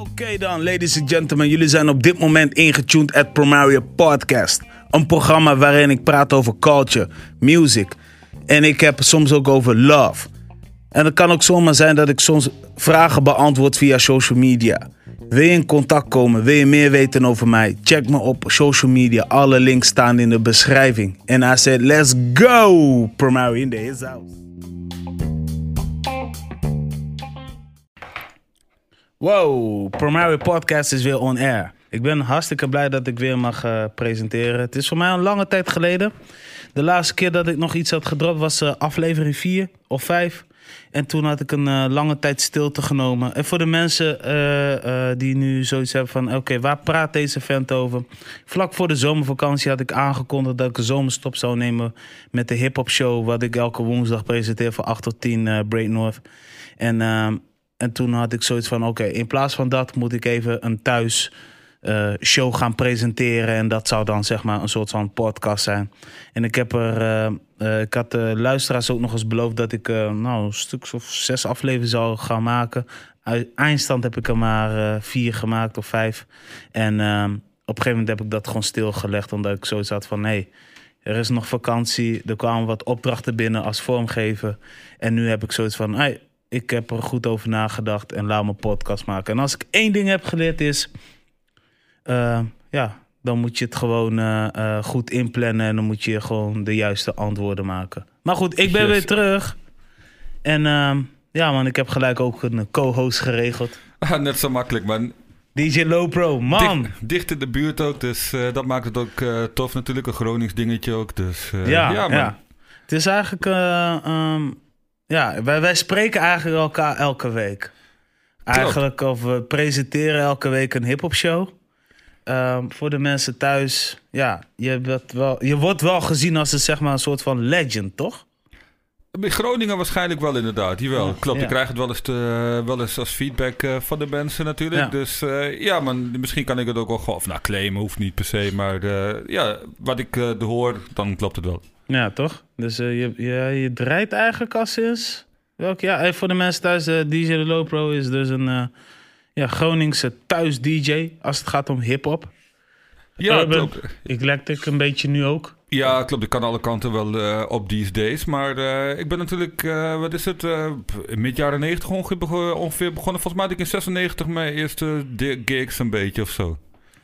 Oké dan, ladies and gentlemen. Jullie zijn op dit moment ingetuned at Promario Podcast. Een programma waarin ik praat over culture, music. En ik heb soms ook over love. En het kan ook zomaar zijn dat ik soms vragen beantwoord via social media. Wil je in contact komen? Wil je meer weten over mij? Check me op social media. Alle links staan in de beschrijving. En I said, let's go! Promario in the house. Wow, Promario Podcast is weer on air. Ik ben hartstikke blij dat ik weer mag eh, presenteren. Het is voor mij een lange tijd geleden. De laatste keer dat ik nog iets had gedropt was eh, aflevering 4 of 5. En toen had ik een eh, lange tijd stilte genomen. En voor de mensen die nu zoiets hebben van... oké, waar praat deze vent over? Vlak voor de zomervakantie had ik aangekondigd... dat ik een zomerstop zou nemen met de hip-hop show... wat ik elke woensdag presenteer van 8 tot 10 uh, Break North. En, ehm, en toen had ik zoiets van... oké, in plaats van dat moet ik even een thuis... eh, show gaan presenteren. En dat zou dan zeg maar een soort van podcast zijn. En ik heb er. eh, eh, ik had de luisteraars ook nog eens beloofd dat ik nou, een stuk of zes afleveringen zou gaan maken. Uit eindstand heb ik er maar vier gemaakt of vijf. En op een gegeven moment heb ik dat gewoon stilgelegd. Omdat ik zoiets had van nee. Er is nog vakantie. Er kwamen wat opdrachten binnen als vormgever. En nu heb ik zoiets van. Hey, ik heb er goed over nagedacht en laat mijn podcast maken. En als ik één ding heb geleerd is. eh, ja, dan moet je het gewoon eh, eh, goed inplannen. En dan moet je gewoon de juiste antwoorden maken. Maar goed, ik ben Yes. weer terug. En ehm, ja, man, ik heb gelijk ook een co-host geregeld. Ah, net zo makkelijk, man. DJ Low Pro, man. Dicht, dicht in de buurt ook, dus dat maakt het ook tof natuurlijk. Een Gronings dingetje ook, dus ja, ja, ja, man. Het is eigenlijk... eh, ehm, ja, wij, wij spreken eigenlijk elkaar elke week. Eigenlijk, of we presenteren elke week een hip-hop show. Ehm, voor de mensen thuis, ja, je, wordt wel, je wordt wel gezien als een, zeg maar, een soort van legend, toch? Groningen waarschijnlijk wel inderdaad, jawel. Ja, Klopt, ja. ik krijg het wel eens, te- wel eens als feedback eh, van de mensen natuurlijk. Ja. Dus eh, ja, man, misschien kan ik het ook wel gewoon... Of nou, claimen hoeft niet per se, maar ja, wat ik eh, hoor, dan klopt het wel. Ja, toch? Dus je, je, je draait eigenlijk al sinds... Welk jaar? Eh, voor de mensen thuis, DJ de Low Pro is dus een ja, Groningse thuis-DJ als het gaat om hip-hop. Ja, Urban, klopt. Eclectic een beetje nu ook. Ja, klopt. Ik kan alle kanten wel eh, op these days. Maar eh, ik ben natuurlijk, eh, wat is het, mid jaren 90 ongeveer, bego- ongeveer begonnen. Volgens mij had ik in 96 mijn eerste gigs een beetje of zo.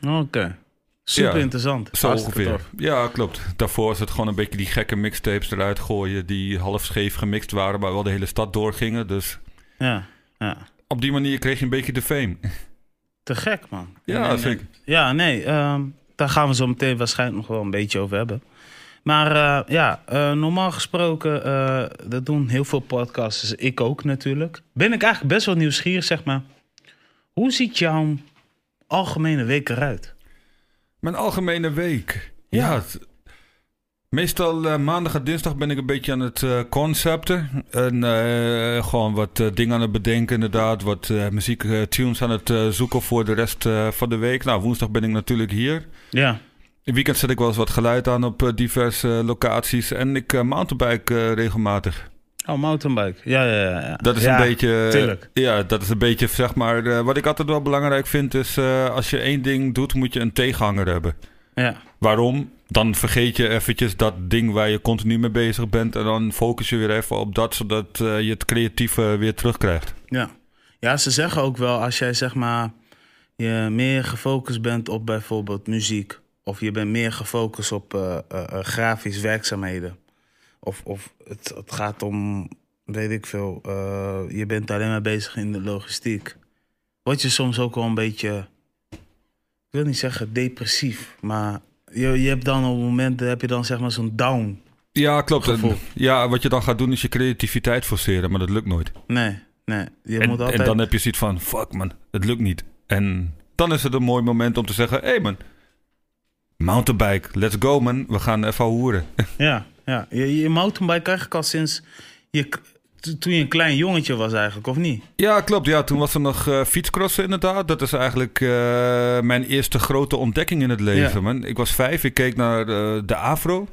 Oké. Super Ja, interessant. Zo ongeveer. Ja, klopt. Daarvoor is het gewoon een beetje die gekke mixtapes eruit gooien. Die half scheef gemixt waren, maar wel de hele stad doorgingen. Dus Ja, ja. op die manier kreeg je een beetje de fame. Te gek, man. Ja, En- en- zeker. Ja, nee. ehm, daar gaan we zo meteen waarschijnlijk nog wel een beetje over hebben. Maar eh, ja, eh, normaal gesproken, eh, dat doen heel veel podcasters. Ik ook natuurlijk. Ben ik eigenlijk best wel nieuwsgierig, zeg maar. Hoe ziet jouw algemene week eruit? Mijn algemene week. Ja. Ja. het- meestal eh, maandag en dinsdag ben ik een beetje aan het eh, concepten. En eh, gewoon wat dingen aan het bedenken inderdaad. Wat muziek, tunes aan het zoeken voor de rest van de week. Nou, woensdag ben ik natuurlijk hier. Ja, In het weekend zet ik wel eens wat geluid aan op diverse locaties. En ik mountainbike regelmatig. oh, mountainbike. Ja, ja, ja. ja. Dat is Ja, een beetje. tuurlijk. Ja, dat is een beetje, zeg maar. wat ik altijd wel belangrijk vind, is als je één ding doet, moet je een tegenhanger hebben. Ja, Waarom? Dan vergeet je eventjes dat ding waar je continu mee bezig bent. En dan focus je weer even op dat, zodat eh, je het creatieve weer terugkrijgt. ja. Ja, ze zeggen ook wel als jij zeg maar je meer gefocust bent op bijvoorbeeld muziek. Of je bent meer gefocust op eh, grafisch werkzaamheden. Of, of het, het gaat om, weet ik veel, je bent alleen maar bezig in de logistiek. Word je soms ook wel een beetje, ik wil niet zeggen depressief, maar je, je hebt dan op momenten heb je dan zeg maar zo'n down. Ja, klopt. En, ja, wat je dan gaat doen is je creativiteit forceren, maar dat lukt nooit. Nee, nee. Je En, moet altijd... en dan heb je zoiets van, fuck man, het lukt niet. En dan is het een mooi moment om te zeggen, hé hey man, mountainbike, let's go man, we gaan even hoeren. Ja, ja. Je, je mountainbike eigenlijk al sinds je, toen je een klein jongetje was eigenlijk, of niet? Ja, klopt. Ja, toen was er nog eh, fietscrossen inderdaad. Dat is eigenlijk eh, mijn eerste grote ontdekking in het leven. Ja. Man. Ik was vijf, ik keek naar eh, de Afro.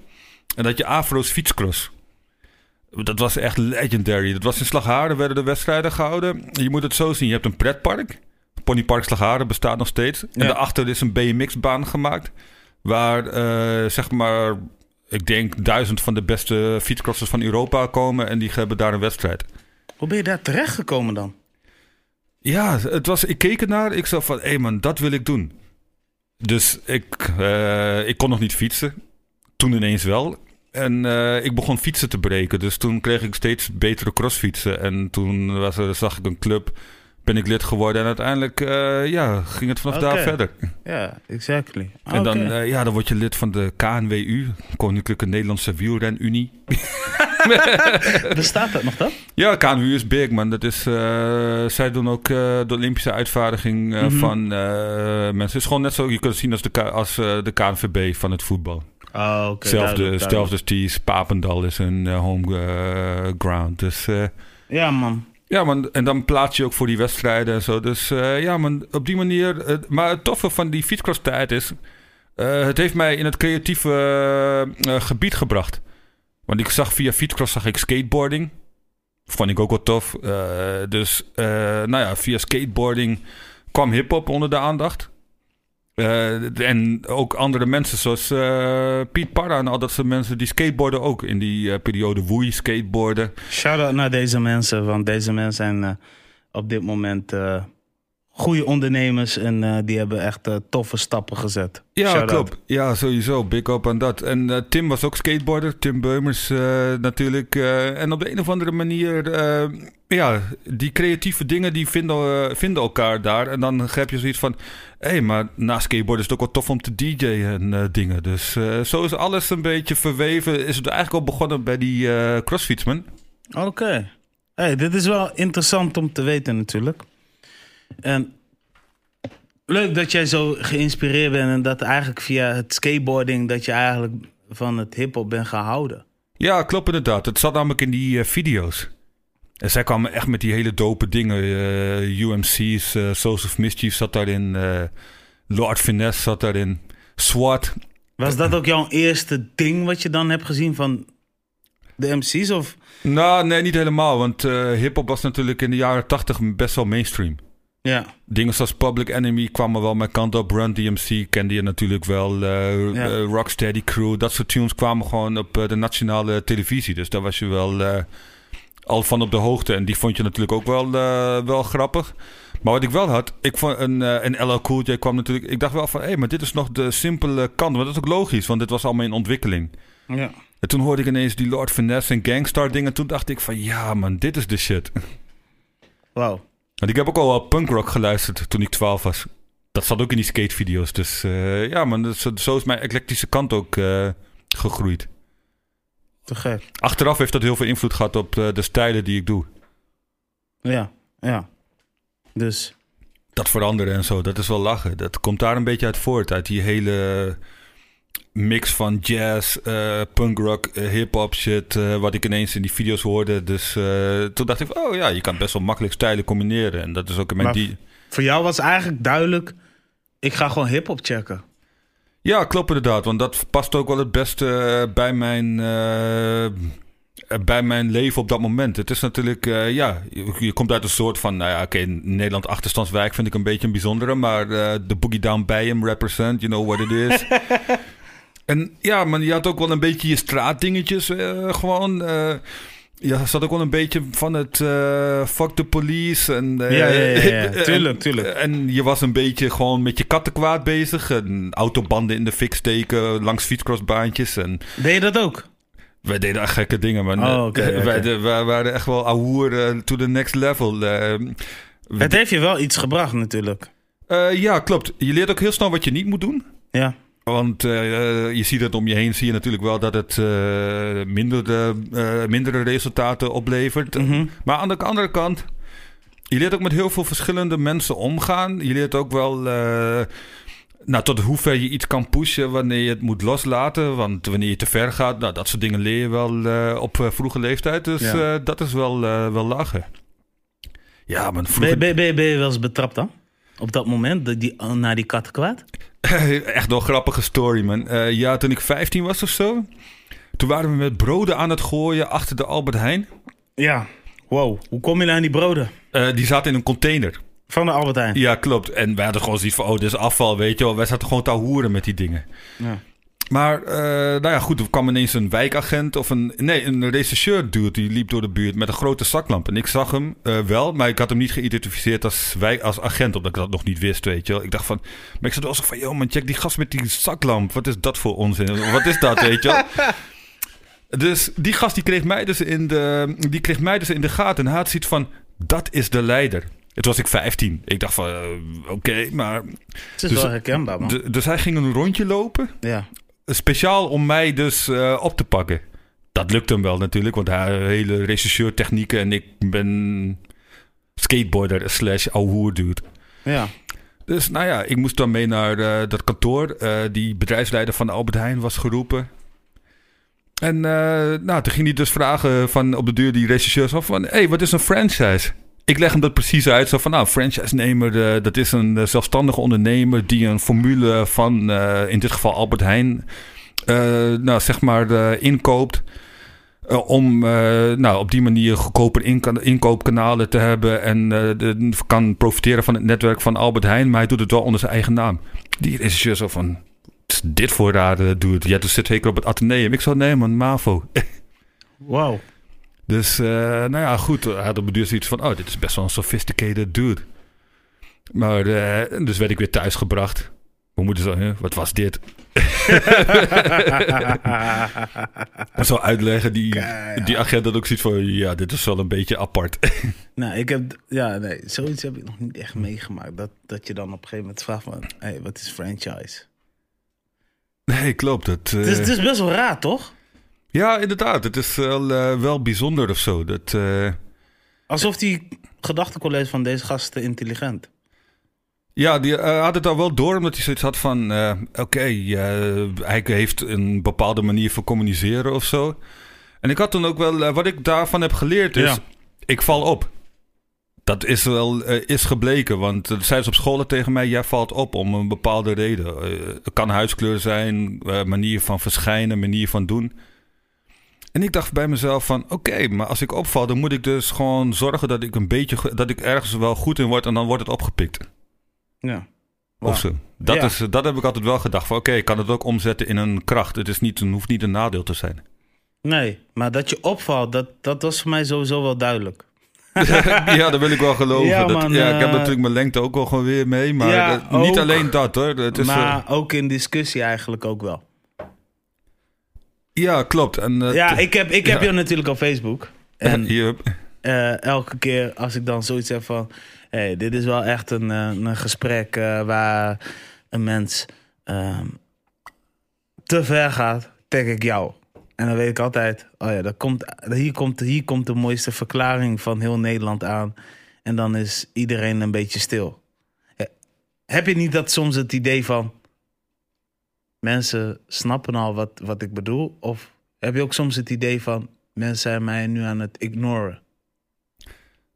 En dat je Afro's fietscross. Dat was echt legendary. Dat was in Slagharen werden de wedstrijden gehouden. Je moet het zo zien. Je hebt een pretpark. Ponypark Slagharen bestaat nog steeds. En daarachter is een BMX-baan gemaakt. Waar, zeg maar, ik denk duizend van de beste fietscrossers van Europa komen. En die hebben daar een wedstrijd. Hoe ben je daar terechtgekomen dan? Ja, het was, ik keek ernaar. Ik zag van, hé man, dat wil ik doen. Dus ik, eh, ik kon nog niet fietsen. Toen ineens wel. En eh, ik begon fietsen te breken. Dus toen kreeg ik steeds betere crossfietsen. En toen was er, zag ik een club. Ben ik lid geworden. En uiteindelijk eh, ja, ging het vanaf daar verder. Ja, exactly. En dan, eh, ja, dan word je lid van de KNWU. Koninklijke Nederlandse Wielrenunie. Bestaat dat nog dan? Ja, KNWU is big, man. Dat is, eh, zij doen ook de Olympische uitvaardiging Mhm. van mensen. Het is gewoon net zo, je kunt het zien als de, K- als, de KNVB van het voetbal. Oh, oké. Zelfde, duidelijk, zelfde Sties, Papendal is een eh, home ground. Dus. Ja, man. Ja, man. En dan plaats je ook voor die wedstrijden en zo. Dus eh, ja, man, op die manier. eh, maar het toffe van die fietscross-tijd is... eh, het heeft mij in het creatieve gebied gebracht. Want ik zag via fietscross zag ik skateboarding. Vond ik ook wel tof. Dus nou ja, via skateboarding kwam hip-hop onder de aandacht. Eh, en ook andere mensen zoals eh, Piet Parra en al dat soort mensen die skateboarden ook in die eh, periode. Woei skateboarden. Shout-out naar deze mensen, want deze mensen zijn op dit moment goede ondernemers en eh, die hebben echt eh, toffe stappen gezet. Ja, klopt. Ja, sowieso. Big up aan dat. En eh, Tim was ook skateboarder. Tim Beumers natuurlijk. en op de een of andere manier... ja, die creatieve dingen die vinden, vinden elkaar daar. En dan heb je zoiets van... Hé, hey, maar na skateboarden is het ook wel tof om te DJ'en en dingen. Dus zo is alles een beetje verweven. Is het eigenlijk al begonnen bij die eh crossfiets, man. Oké. Hey, dit is wel interessant om te weten natuurlijk. En leuk dat jij zo geïnspireerd bent en dat eigenlijk via het skateboarding dat je eigenlijk van het hip-hop bent gehouden. Ja, klopt inderdaad. Het zat namelijk in die eh, video's. En zij kwamen echt met die hele dope dingen. eh, UMC's, eh Souls of Mischief zat daarin. Lord Finesse zat daarin. SWAT. Was dat ook jouw eerste ding wat je dan hebt gezien van de MC's? Of? Nou, nee, niet helemaal. Want hip-hop was natuurlijk in de jaren tachtig best wel mainstream. Ja, Dingen zoals Public Enemy kwamen wel mijn kant op. Run DMC kende je natuurlijk wel. Ja. eh, Rocksteady Crew. Dat soort tunes kwamen gewoon op eh, de nationale televisie. Dus daar was je wel al van op de hoogte. En die vond je natuurlijk ook wel, wel grappig. Maar wat ik wel had, ik vond een, een LL Cool J kwam natuurlijk... Ik dacht wel van, hé, maar dit is nog de simpele kant. Maar dat is ook logisch, want dit was allemaal in ontwikkeling. ja. En toen hoorde ik ineens die Lord Finesse en Gangstar dingen. Toen dacht ik van, ja man, dit is de shit. Wauw. Want ik heb ook al wel punkrock geluisterd toen ik 12 was. Dat zat ook in die skatevideo's. Dus eh, ja, man, dus, zo is mijn eclectische kant ook eh, gegroeid. Te gek. Achteraf heeft dat heel veel invloed gehad op eh, de stijlen die ik doe. Ja, ja. Dus, Dat veranderen en zo, dat is wel lachen. Dat komt daar een beetje uit voort. Uit die hele mix van jazz, eh punkrock, eh, hip-hop shit. eh, wat ik ineens in die video's hoorde. Dus toen dacht ik, oh ja, je kan best wel makkelijk stijlen combineren. En dat is ook met Maar- die. voor jou was eigenlijk duidelijk, ik ga gewoon hip-hop checken. Ja, klopt inderdaad. Want dat past ook wel het beste bij mijn, bij mijn leven op dat moment. Het is natuurlijk, ja, je, je komt uit een soort van, nou ja, oké, Nederland achterstandswijk vind ik een beetje een bijzondere. Maar de Boogie Down bij hem represent, you know what it is. en ja, maar je had ook wel een beetje je straatdingetjes eh, gewoon. eh ja, zat ook wel een beetje van het eh, fuck the police. En, Ja, ja, ja, ja. en- Tuurlijk, tuurlijk. En je was een beetje gewoon met je kattenkwaad bezig. En autobanden in de fik steken langs fietscrossbaantjes. En Deed je dat ook? wij deden echt gekke dingen. Maar Oh, oké. wij, de- wij waren echt wel ahoer to the next level. Het heeft je wel iets gebracht natuurlijk. ja, klopt. Je leert ook heel snel wat je niet moet doen. Ja, Want eh, je ziet het om je heen, zie je natuurlijk wel dat het eh, mindere, eh, mindere resultaten oplevert. Mhm. Maar aan de andere kant, je leert ook met heel veel verschillende mensen omgaan. Je leert ook wel eh, nou, tot hoever je iets kan pushen wanneer je het moet loslaten. Want wanneer je te ver gaat, nou, dat soort dingen leer je wel eh, op eh, vroege leeftijd. Dus Ja. eh, dat is wel, eh, wel lachen. Ja, maar ben, vroeger... je- ben, je- ben, je- ben je wel eens betrapt dan? Op dat moment, die, die, naar die kat kwaad? Echt wel een grappige story, man. Eh, ja, toen ik 15 was of zo. Toen waren we met broden aan het gooien achter de Albert Heijn. Ja. Wow. Hoe kom je nou aan die broden? Eh, die zaten in een container. Van de Albert Heijn. Ja, klopt. En wij hadden gewoon zoiets van, oh, dit is afval, weet je wel. Wij zaten gewoon te hoeren met die dingen. Ja. Maar, eh, nou ja, goed, er kwam ineens een wijkagent of een... Nee, een rechercheur dude, die liep door de buurt met een grote zaklamp. En ik zag hem eh, wel, maar ik had hem niet geïdentificeerd als, wijk, als agent, omdat ik dat nog niet wist, weet je wel. Ik dacht van... Maar ik zat wel zo van, joh man, check die gast met die zaklamp. Wat is dat voor onzin? Wat is dat, weet je wel? Dus die gast die kreeg mij dus in de, die kreeg mij dus in de gaten. En hij had zoiets van, dat is de leider. Het was ik 15. Ik dacht van, eh, oké, maar... Het is Dus- wel herkenbaar, man. Dus hij ging een rondje lopen. ja. Speciaal om mij dus eh, op te pakken. Dat lukte hem wel natuurlijk, want hij hele rechercheurtechnieken en ik ben skateboarder slash ouwe dude. Ja. Dus nou ja, ik moest dan mee naar eh, dat kantoor. Eh, die bedrijfsleider van Albert Heijn was geroepen. En nou, toen ging hij dus vragen van op de deur die rechercheurs af van... Hé, hey, wat is een franchise? Ik leg hem dat precies uit. Zo van, nou, franchise-nemer, eh, dat is een eh, zelfstandige ondernemer... die een formule van, eh, in dit geval Albert Heijn... nou, zeg maar, inkoopt... Om nou, op die manier goedkoper inka- inkoopkanalen te hebben. En de- kan profiteren van het netwerk van Albert Heijn. Maar hij doet het wel onder zijn eigen naam. Die regisseur zo van. Is dit voor dude? Ja, dus zit zeker op het Atheneum. Ik zou nemen, MAVO. Wow. Dus, eh, nou ja, goed. Hij had op de duur zoiets van... Oh, dit is best wel een sophisticated dude. Maar, eh, dus werd ik weer thuisgebracht. Mijn moeder zo, "Huh, wat was dit? Zo uitleggen, die, Keihard. die agent had ook zoiets van... Ja, dit is wel een beetje apart. nou, ik heb... Ja, nee. Zoiets heb ik nog niet echt meegemaakt. Dat, dat je dan op een gegeven moment vraagt van... Hé, hey, wat is franchise? nee, klopt. Het, Het, is, eh, het is best wel raar, toch? Ja, inderdaad. Het is wel, eh, wel bijzonder of zo. Dat, eh, Alsof die gedachtecollege van deze gast te intelligent. ja, die eh, had het al wel door, omdat hij zoiets had van... Oké, eh, hij heeft een bepaalde manier van communiceren of zo. En ik had toen ook wel... wat ik daarvan heb geleerd is... Ja. Ik val op. Dat is wel is gebleken, want uh, zeiden ze op school tegen mij... Jij valt op om een bepaalde reden. Het kan huidskleur zijn, manier van verschijnen, manier van doen... En ik dacht bij mezelf van, oké, maar als ik opval, dan moet ik dus gewoon zorgen dat ik een beetje, dat ik ergens wel goed in word en dan wordt het opgepikt. Ja. Of zo. Dat, Ja. is, dat heb ik altijd wel gedacht van, oké, ik kan het ook omzetten in een kracht. Het is niet, hoeft niet een nadeel te zijn. Nee, maar dat je opvalt, dat, dat was voor mij sowieso wel duidelijk. ja, dat wil ik wel geloven. Ja, dat, ja, ik heb eh, natuurlijk mijn lengte ook wel gewoon weer mee, maar Ja, niet ook. alleen dat hoor. Het is, maar eh, ook in discussie eigenlijk ook wel. Ja, klopt. En, eh, ja, ik heb, ik heb ja. je natuurlijk op Facebook. En hier, eh, elke keer als ik dan zoiets heb van... Hey, dit is wel echt een, eh, een gesprek waar een mens ehm, te ver gaat, tag ik jou. En dan weet ik altijd, oh ja, dat komt, hier, komt, hier komt de mooiste verklaring van heel Nederland aan. En dan is iedereen een beetje stil. Heb je niet dat soms het idee van... Mensen snappen al wat, wat ik bedoel? Of heb je ook soms het idee van... Mensen zijn mij nu aan het ignoren?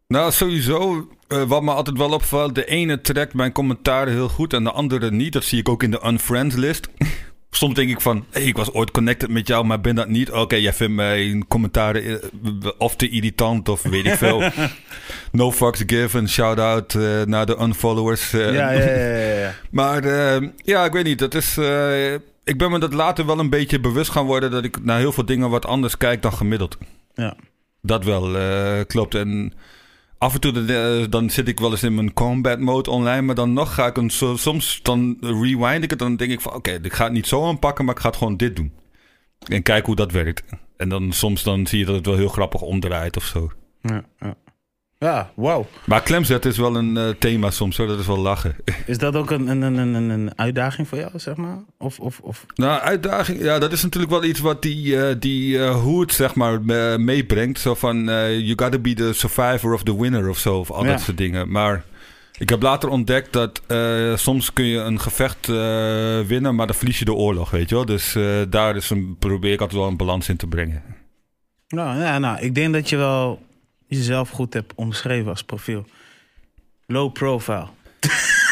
Nou, sowieso, eh, wat me altijd wel opvalt, de ene trekt mijn commentaren heel goed en de andere niet. Dat zie ik ook in de unfriends list. Soms denk ik van, hey, ik was ooit connected met jou, maar ben dat niet. Oké, jij vindt mijn commentaren eh, of te irritant of weet ik veel. no fucks given, shout-out eh, naar de unfollowers. eh. Ja, ja, ja, ja. Maar eh, ja, ik weet niet. Dat is, ik ben me dat later wel een beetje bewust gaan worden dat ik naar heel veel dingen wat anders kijk dan gemiddeld. Ja. Dat wel, klopt. En af en toe eh, dan zit ik wel eens in mijn combat mode online, maar dan nog ga ik een, soms dan rewind ik het. Dan denk ik van oké, ik ga het niet zo aanpakken, maar ik ga het gewoon dit doen. En kijk hoe dat werkt. En dan soms dan zie je dat het wel heel grappig omdraait of zo. Ja, ja. Ja wow. Maar klemzet is wel een eh, thema soms, hoor. dat is wel lachen. Is dat ook een, een, een, een, een uitdaging voor jou, zeg maar? Of, of, of... Nou, uitdaging, ja, dat is natuurlijk wel iets wat die, eh die eh, hoed, zeg maar, meebrengt. Zo van, you gotta be the survivor of the winner of zo, of al Ja. dat soort dingen. Maar ik heb later ontdekt dat eh, soms kun je een gevecht eh, winnen, maar dan verlies je de oorlog, weet je wel. Dus eh, daar is een, probeer ik altijd wel een balans in te brengen. Nou, ja, nou, ik denk dat je wel jezelf goed hebt omschreven als profiel. Low profile.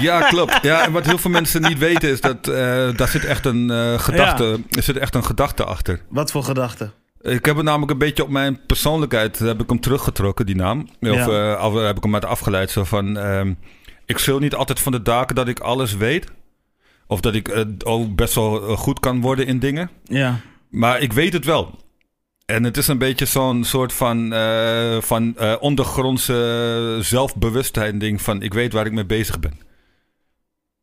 Ja, klopt. Ja, en wat heel veel mensen niet weten is dat uh, daar zit echt een uh, gedachte, er zit echt een gedachte achter. Wat voor gedachte? Ik heb het namelijk een beetje op mijn persoonlijkheid heb ik hem teruggetrokken, die naam. Of ja. uh, heb ik hem uit afgeleid. Zo van, uh, ik schil niet altijd van de daken dat ik alles weet. Of dat ik ook best wel goed kan worden in dingen. Ja. Maar ik weet het wel. En het is een beetje zo'n soort van, uh, van uh, ondergrondse zelfbewustzijn ding van ik weet waar ik mee bezig ben.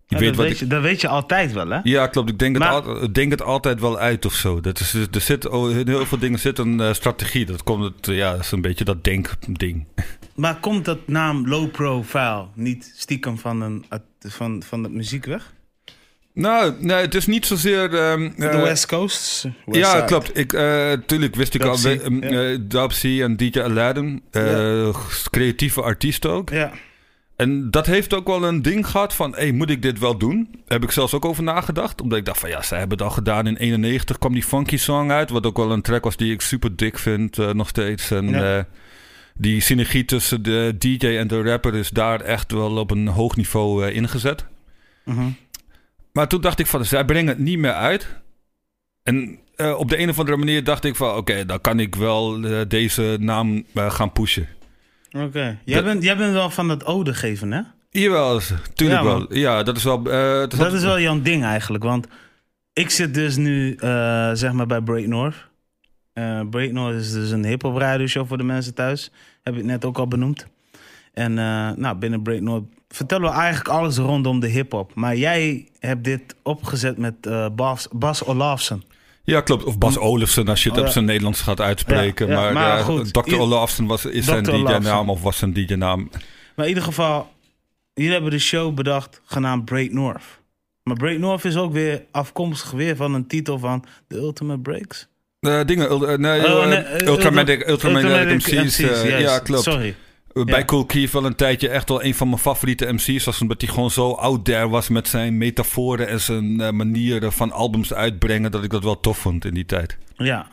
Ik weet dat, wat weet je, dat weet je altijd wel, hè? Ja, klopt. Ik denk, het, al, denk het altijd wel uit of zo. Dat is, er zit, oh, in heel veel dingen zit een uh, strategie. Dat komt het, ja, dat is een beetje dat denkding. Maar komt dat naam low profile niet stiekem van, een, van, van de muziek weg? Nou, nee, het is niet zozeer... Um, de West Coast? West ja, side. klopt. Ik, uh, tuurlijk wist ik al... Dubsy en DJ Aladdin. Uh. Creatieve artiest ook. Ja. En dat heeft ook wel een ding gehad van... Hey, moet ik dit wel doen? Daar heb ik zelfs ook over nagedacht. Omdat ik dacht van... Ja, zij hebben het al gedaan. In 91 kwam die funky song uit. Wat ook wel een track was die ik super dik vind. nog steeds. En... Ja. die synergie tussen de DJ en de rapper is daar echt wel op een hoog niveau ingezet. -huh. Maar toen dacht ik van, zij brengen het niet meer uit. En uh, op de een of andere manier dacht ik van, oké, okay, dan kan ik wel uh, deze naam uh, gaan pushen. Oké. Okay. Jij, bent, jij bent wel van het ode geven, hè? Jawel, tuurlijk ja, wel. Ja, dat is wel... dat had... is wel jouw ding eigenlijk, want ik zit dus nu, zeg maar, bij Break North. Break North is dus een hip-hop radioshow voor de mensen thuis. Heb ik net ook al benoemd. En nou, binnen Break North vertellen we eigenlijk alles rondom de hip-hop. Maar jij hebt dit opgezet met uh, Bas, Bas Olafsen. Ja, klopt. Of Bas Olafsen, als je het oh, op zijn Nederlands gaat uitspreken. Ja, ja, maar, maar goed, Dr. Olafsen was, is Dr. zijn DJ-naam of was zijn DJ-naam. Maar in ieder geval, jullie hebben de show bedacht genaamd Break North. Maar Break North is ook weer afkomstig weer van een titel van The Ultimate Breaks. Uh, dingen, uh, nee, oh, nee Ultramagnetic MC's. MC's ja, klopt. Sorry. Bij ja. Cool Keith wel een tijdje echt wel een van mijn favoriete MC's was. Omdat hij gewoon zo out there was met zijn metaforen en zijn uh, manieren van albums uitbrengen. Dat ik dat wel tof vond in die tijd. Ja.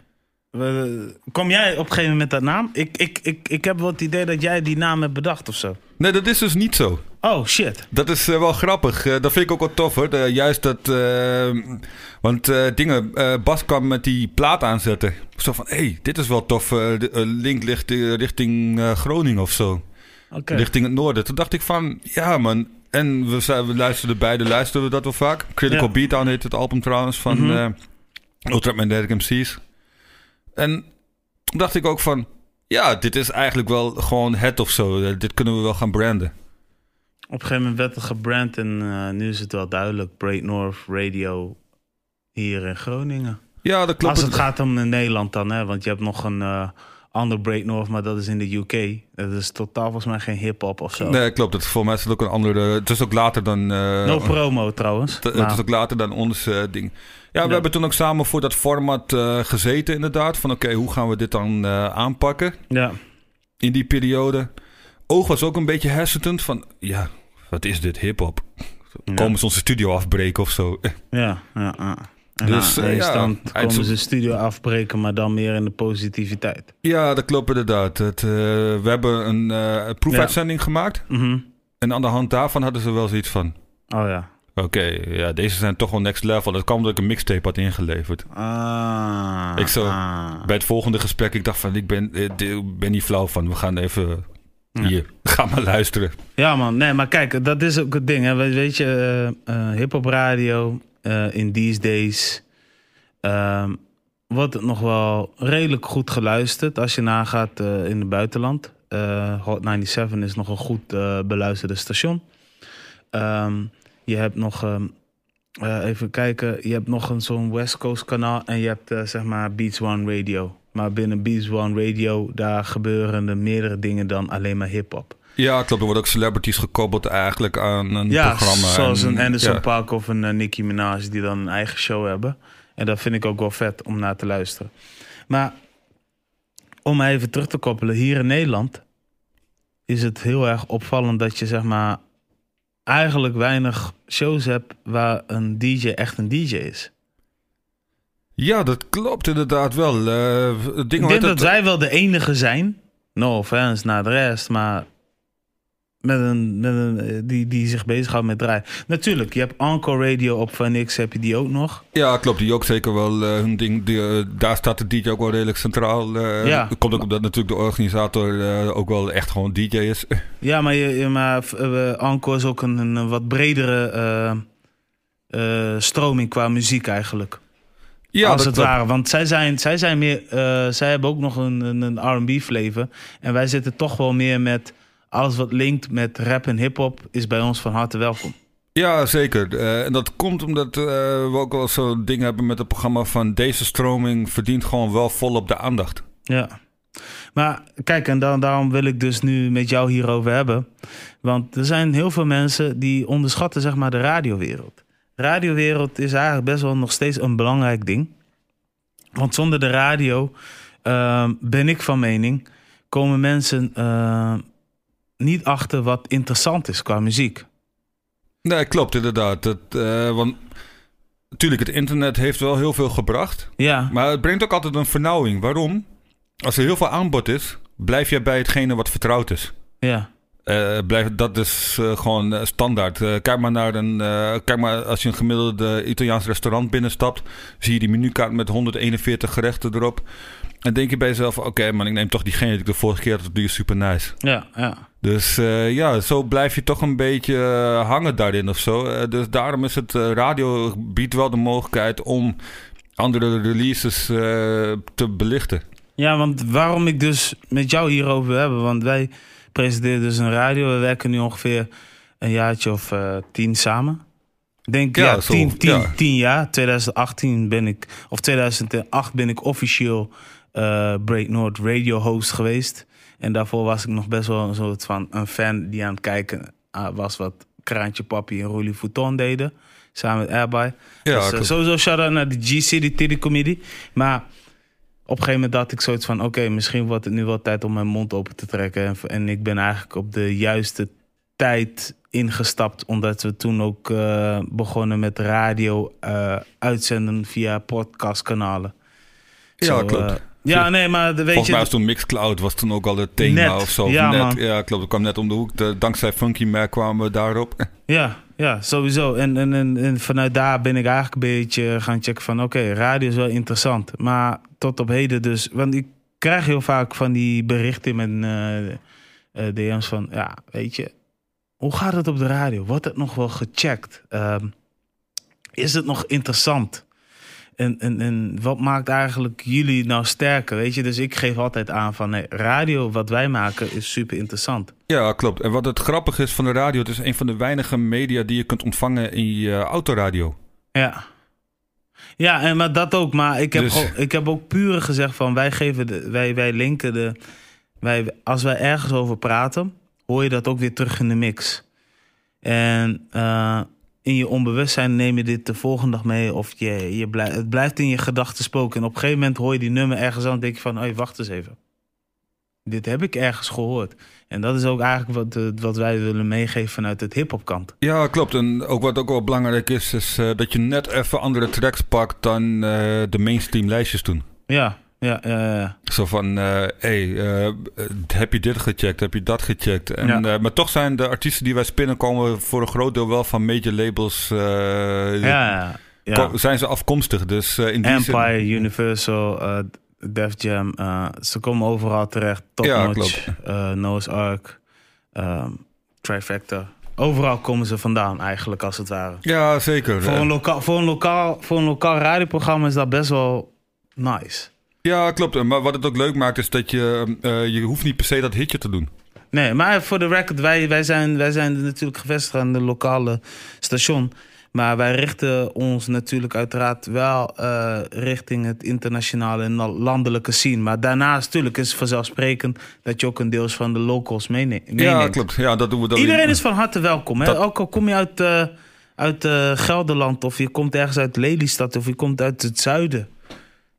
Kom jij op een gegeven moment met dat naam? Ik, ik, ik, ik heb wel het idee dat jij die naam hebt bedacht of zo. Nee, dat is dus niet zo. Oh, shit. Dat is uh, wel grappig. Uh, dat vind ik ook wel tof hoor. juist dat... Uh, want dingen... Bas kwam met die plaat aanzetten. Zo van, hé, hey, dit is wel tof. link ligt richting Groningen of zo. Okay. Richting het noorden. Toen dacht ik van, ja man... En we, we luisterden beide, luisterden we dat wel vaak. Critical ja. Beatdown heet het album trouwens van mm -hmm. Ultra Magnetic MC's. En toen dacht ik ook van... Ja, dit is eigenlijk wel gewoon het of zo. Dit kunnen we wel gaan branden. Op een gegeven moment werd het gebrand en uh, nu is het wel duidelijk. Break North Radio hier in Groningen. Ja, dat klopt. Als het gaat om Nederland dan, hè? want je hebt nog een uh, ander Break North, maar dat is in de UK. Dat is totaal volgens mij geen hip-hop of zo. Nee, klopt. Het, voor mij is het ook een andere. Het is ook later dan. Uh, no promo trouwens. Het, het is ook later dan ons ding. Ja, we ja. hebben toen ook samen voor dat format gezeten, inderdaad. Van oké, okay, hoe gaan we dit dan aanpakken? Ja. In die periode. Oog was ook een beetje hesitant van ja, wat is dit, hip-hop? Komen ze onze studio afbreken of zo? Ja, ja, ja. dus nou, ja, dan komen ze de studio afbreken, maar dan meer in de positiviteit. Ja, dat klopt inderdaad. Het, uh, we hebben een uh, proefuitzending ja. gemaakt. Mm -hmm. En aan de hand daarvan hadden ze wel zoiets van... Oh ja. Oké, okay, ja, deze zijn toch wel next level. Dat kwam omdat ik een mixtape had ingeleverd. Ah, ik zo, ah. Bij het volgende gesprek, ik dacht van, ik ben, ik ben niet flauw van. We gaan even hier, ga maar luisteren. Ja man, nee, maar kijk, dat is ook het ding. Hè. Weet je, uh, uh, hip-hop radio uh, in these days ehm, wordt het nog wel redelijk goed geluisterd als je nagaat in het buitenland. Hot 97 is nog een goed beluisterde station. Um, je hebt nog, um, even kijken, je hebt nog een zo'n West Coast kanaal en je hebt zeg maar Beats One Radio. Maar binnen Beats One Radio, daar gebeuren er meerdere dingen dan alleen maar hip-hop. Ja, klopt. Er worden ook celebrities gekoppeld eigenlijk aan een ja, programma. Zoals een Anderson ja. Park of een uh, Nicki Minaj die dan een eigen show hebben. En dat vind ik ook wel vet om naar te luisteren. Maar om even terug te koppelen, hier in Nederland is het heel erg opvallend dat je zeg maar eigenlijk weinig shows hebt waar een DJ echt een DJ is. Ja, dat klopt inderdaad wel. Uh, ik denk dat, dat wij wel de enige zijn. No offense naar de rest, maar met een, met een, eh, die, die zich bezighoudt met draaien. Natuurlijk, je hebt Encore Radio op Van X, heb je die ook nog. Ja, klopt. Die ook zeker wel uh, hun ding. Die, uh, daar staat de DJ ook wel redelijk centraal. Uh, Ja. Komt ook omdat natuurlijk de organisator ook wel echt gewoon DJ is. Ja, maar, je, maar Encore is ook een, een wat bredere stroming qua muziek eigenlijk. Ja, als dat, het ware. Want zij zijn, zij zijn meer. eh, zij hebben ook nog een, een, een RB flavor. En wij zitten toch wel meer met. Alles wat linkt met rap en hip-hop is bij ons van harte welkom. Ja, zeker. Eh, en dat komt omdat eh, we ook wel zo'n ding hebben met het programma van deze stroming verdient gewoon wel volop de aandacht. Ja. Maar kijk, en dan, daarom wil ik dus nu met jou hierover hebben. Want er zijn heel veel mensen die onderschatten zeg maar de radiowereld. Radiowereld is eigenlijk best wel nog steeds een belangrijk ding. Want zonder de radio uh, ben ik van mening komen mensen uh, niet achter wat interessant is qua muziek. Nee, klopt inderdaad. Dat, uh, want natuurlijk, het internet heeft wel heel veel gebracht. Ja. Maar het brengt ook altijd een vernauwing. Waarom? Als er heel veel aanbod is, blijf je bij hetgene wat vertrouwd is. Ja. Uh, blijf, dat is uh, gewoon uh, standaard. kijk maar naar een. kijk maar als je een gemiddelde Italiaans restaurant binnenstapt, zie je die menukaart met 141 gerechten erop. En denk je bij jezelf: oké, okay, man, ik neem toch diegene die ik de vorige keer had, die is super nice. Ja, ja. Dus ja, zo blijf je toch een beetje hangen daarin of zo. dus daarom is het radio biedt wel de mogelijkheid om andere releases te belichten. Ja, want waarom ik dus met jou hierover hebben, want wij presenteren dus een radio. We werken nu ongeveer een jaartje of uh, tien samen. Ik denk ja, ja, tien, tien, ja. tien jaar. 2018 ben ik, of 2008 ben ik officieel uh, Break North radio host geweest. En daarvoor was ik nog best wel een soort van een fan die aan het kijken uh, was wat Kraantje Papi en Rolly Fouton deden. Samen met Airby. Ja, dus, uh, sowieso shout-out naar de G-City Tiddy Comedy. Maar op een gegeven moment had ik zoiets van... oké, okay, misschien wordt het nu wel tijd om mijn mond open te trekken. En, en ik ben eigenlijk op de juiste tijd ingestapt... omdat we toen ook uh, begonnen met radio uh, uitzenden via podcastkanalen. Ja, Zo, klopt. Uh, ja, nee, maar weet Volgens je... mij was toen Mixcloud was toen ook al het thema Net, of zo. ja, net, man. ja, klopt. Dat kwam net om de hoek. De, dankzij Funky Mac kwamen we daarop. Ja, ja, sowieso. En, en, en, en, vanuit daar ben ik eigenlijk een beetje gaan checken van... oké, okay, radio is wel interessant. Maar tot op heden dus... Want ik krijg heel vaak van die berichten in mijn uh, uh, DM's van... ja, weet je, hoe gaat het op de radio? Wordt het nog wel gecheckt? Um, is het nog interessant? En, en, en wat maakt eigenlijk jullie nou sterker? Weet je, dus ik geef altijd aan van nee, radio, wat wij maken, is super interessant. Ja, klopt. En wat het grappig is van de radio, het is een van de weinige media die je kunt ontvangen in je autoradio. Ja. Ja, en maar dat ook. Maar ik heb, dus... ook, ik heb ook puur gezegd van wij geven de, wij, wij linken de. Wij, als wij ergens over praten, hoor je dat ook weer terug in de mix. En uh, in je onbewustzijn neem je dit de volgende dag mee. Of je, je blijft, het blijft in je gedachten spoken. En op een gegeven moment hoor je die nummer ergens aan. En denk je van, hey, wacht eens even. Dit heb ik ergens gehoord. En dat is ook eigenlijk wat, wat wij willen meegeven vanuit het hip-hop kant. Ja, klopt. En ook wat ook wel belangrijk is, is uh, dat je net even andere tracks pakt dan uh, de mainstream lijstjes doen. Ja, ja, ja. ja. Zo van, hé, uh, hey, heb je dit gecheckt? Heb je dat gecheckt? En, Ja. maar toch zijn de artiesten die wij spinnen komen voor een groot deel wel van major labels. ja, ja, Zijn ze afkomstig? Dus eh, in die Empire, zin... Universal, Def Jam. uh, ze komen overal terecht. Top Ja, Notch, uh, Noah's Ark, um, Trifecta. Overal komen ze vandaan eigenlijk, als het ware. Ja, zeker. Voor Eh, een, lokaal, voor, een lokaal, voor een lokaal radioprogramma is dat best wel nice. Ja, klopt. Maar wat het ook leuk maakt is dat je... eh, je hoeft niet per se dat hitje te doen. Nee, maar voor de record, wij, wij, zijn, wij zijn natuurlijk gevestigd aan de lokale station. Maar wij richten ons natuurlijk uiteraard wel eh, richting het internationale en landelijke scene. Maar daarnaast natuurlijk is het vanzelfsprekend dat je ook een deels van de locals meene- meeneemt. Ja, klopt. Ja, dat doen we dan Iedereen is van harte welkom. Hè? Dat- Ook al kom je uit, eh, uit eh, Gelderland of je komt ergens uit Lelystad of je komt uit het zuiden.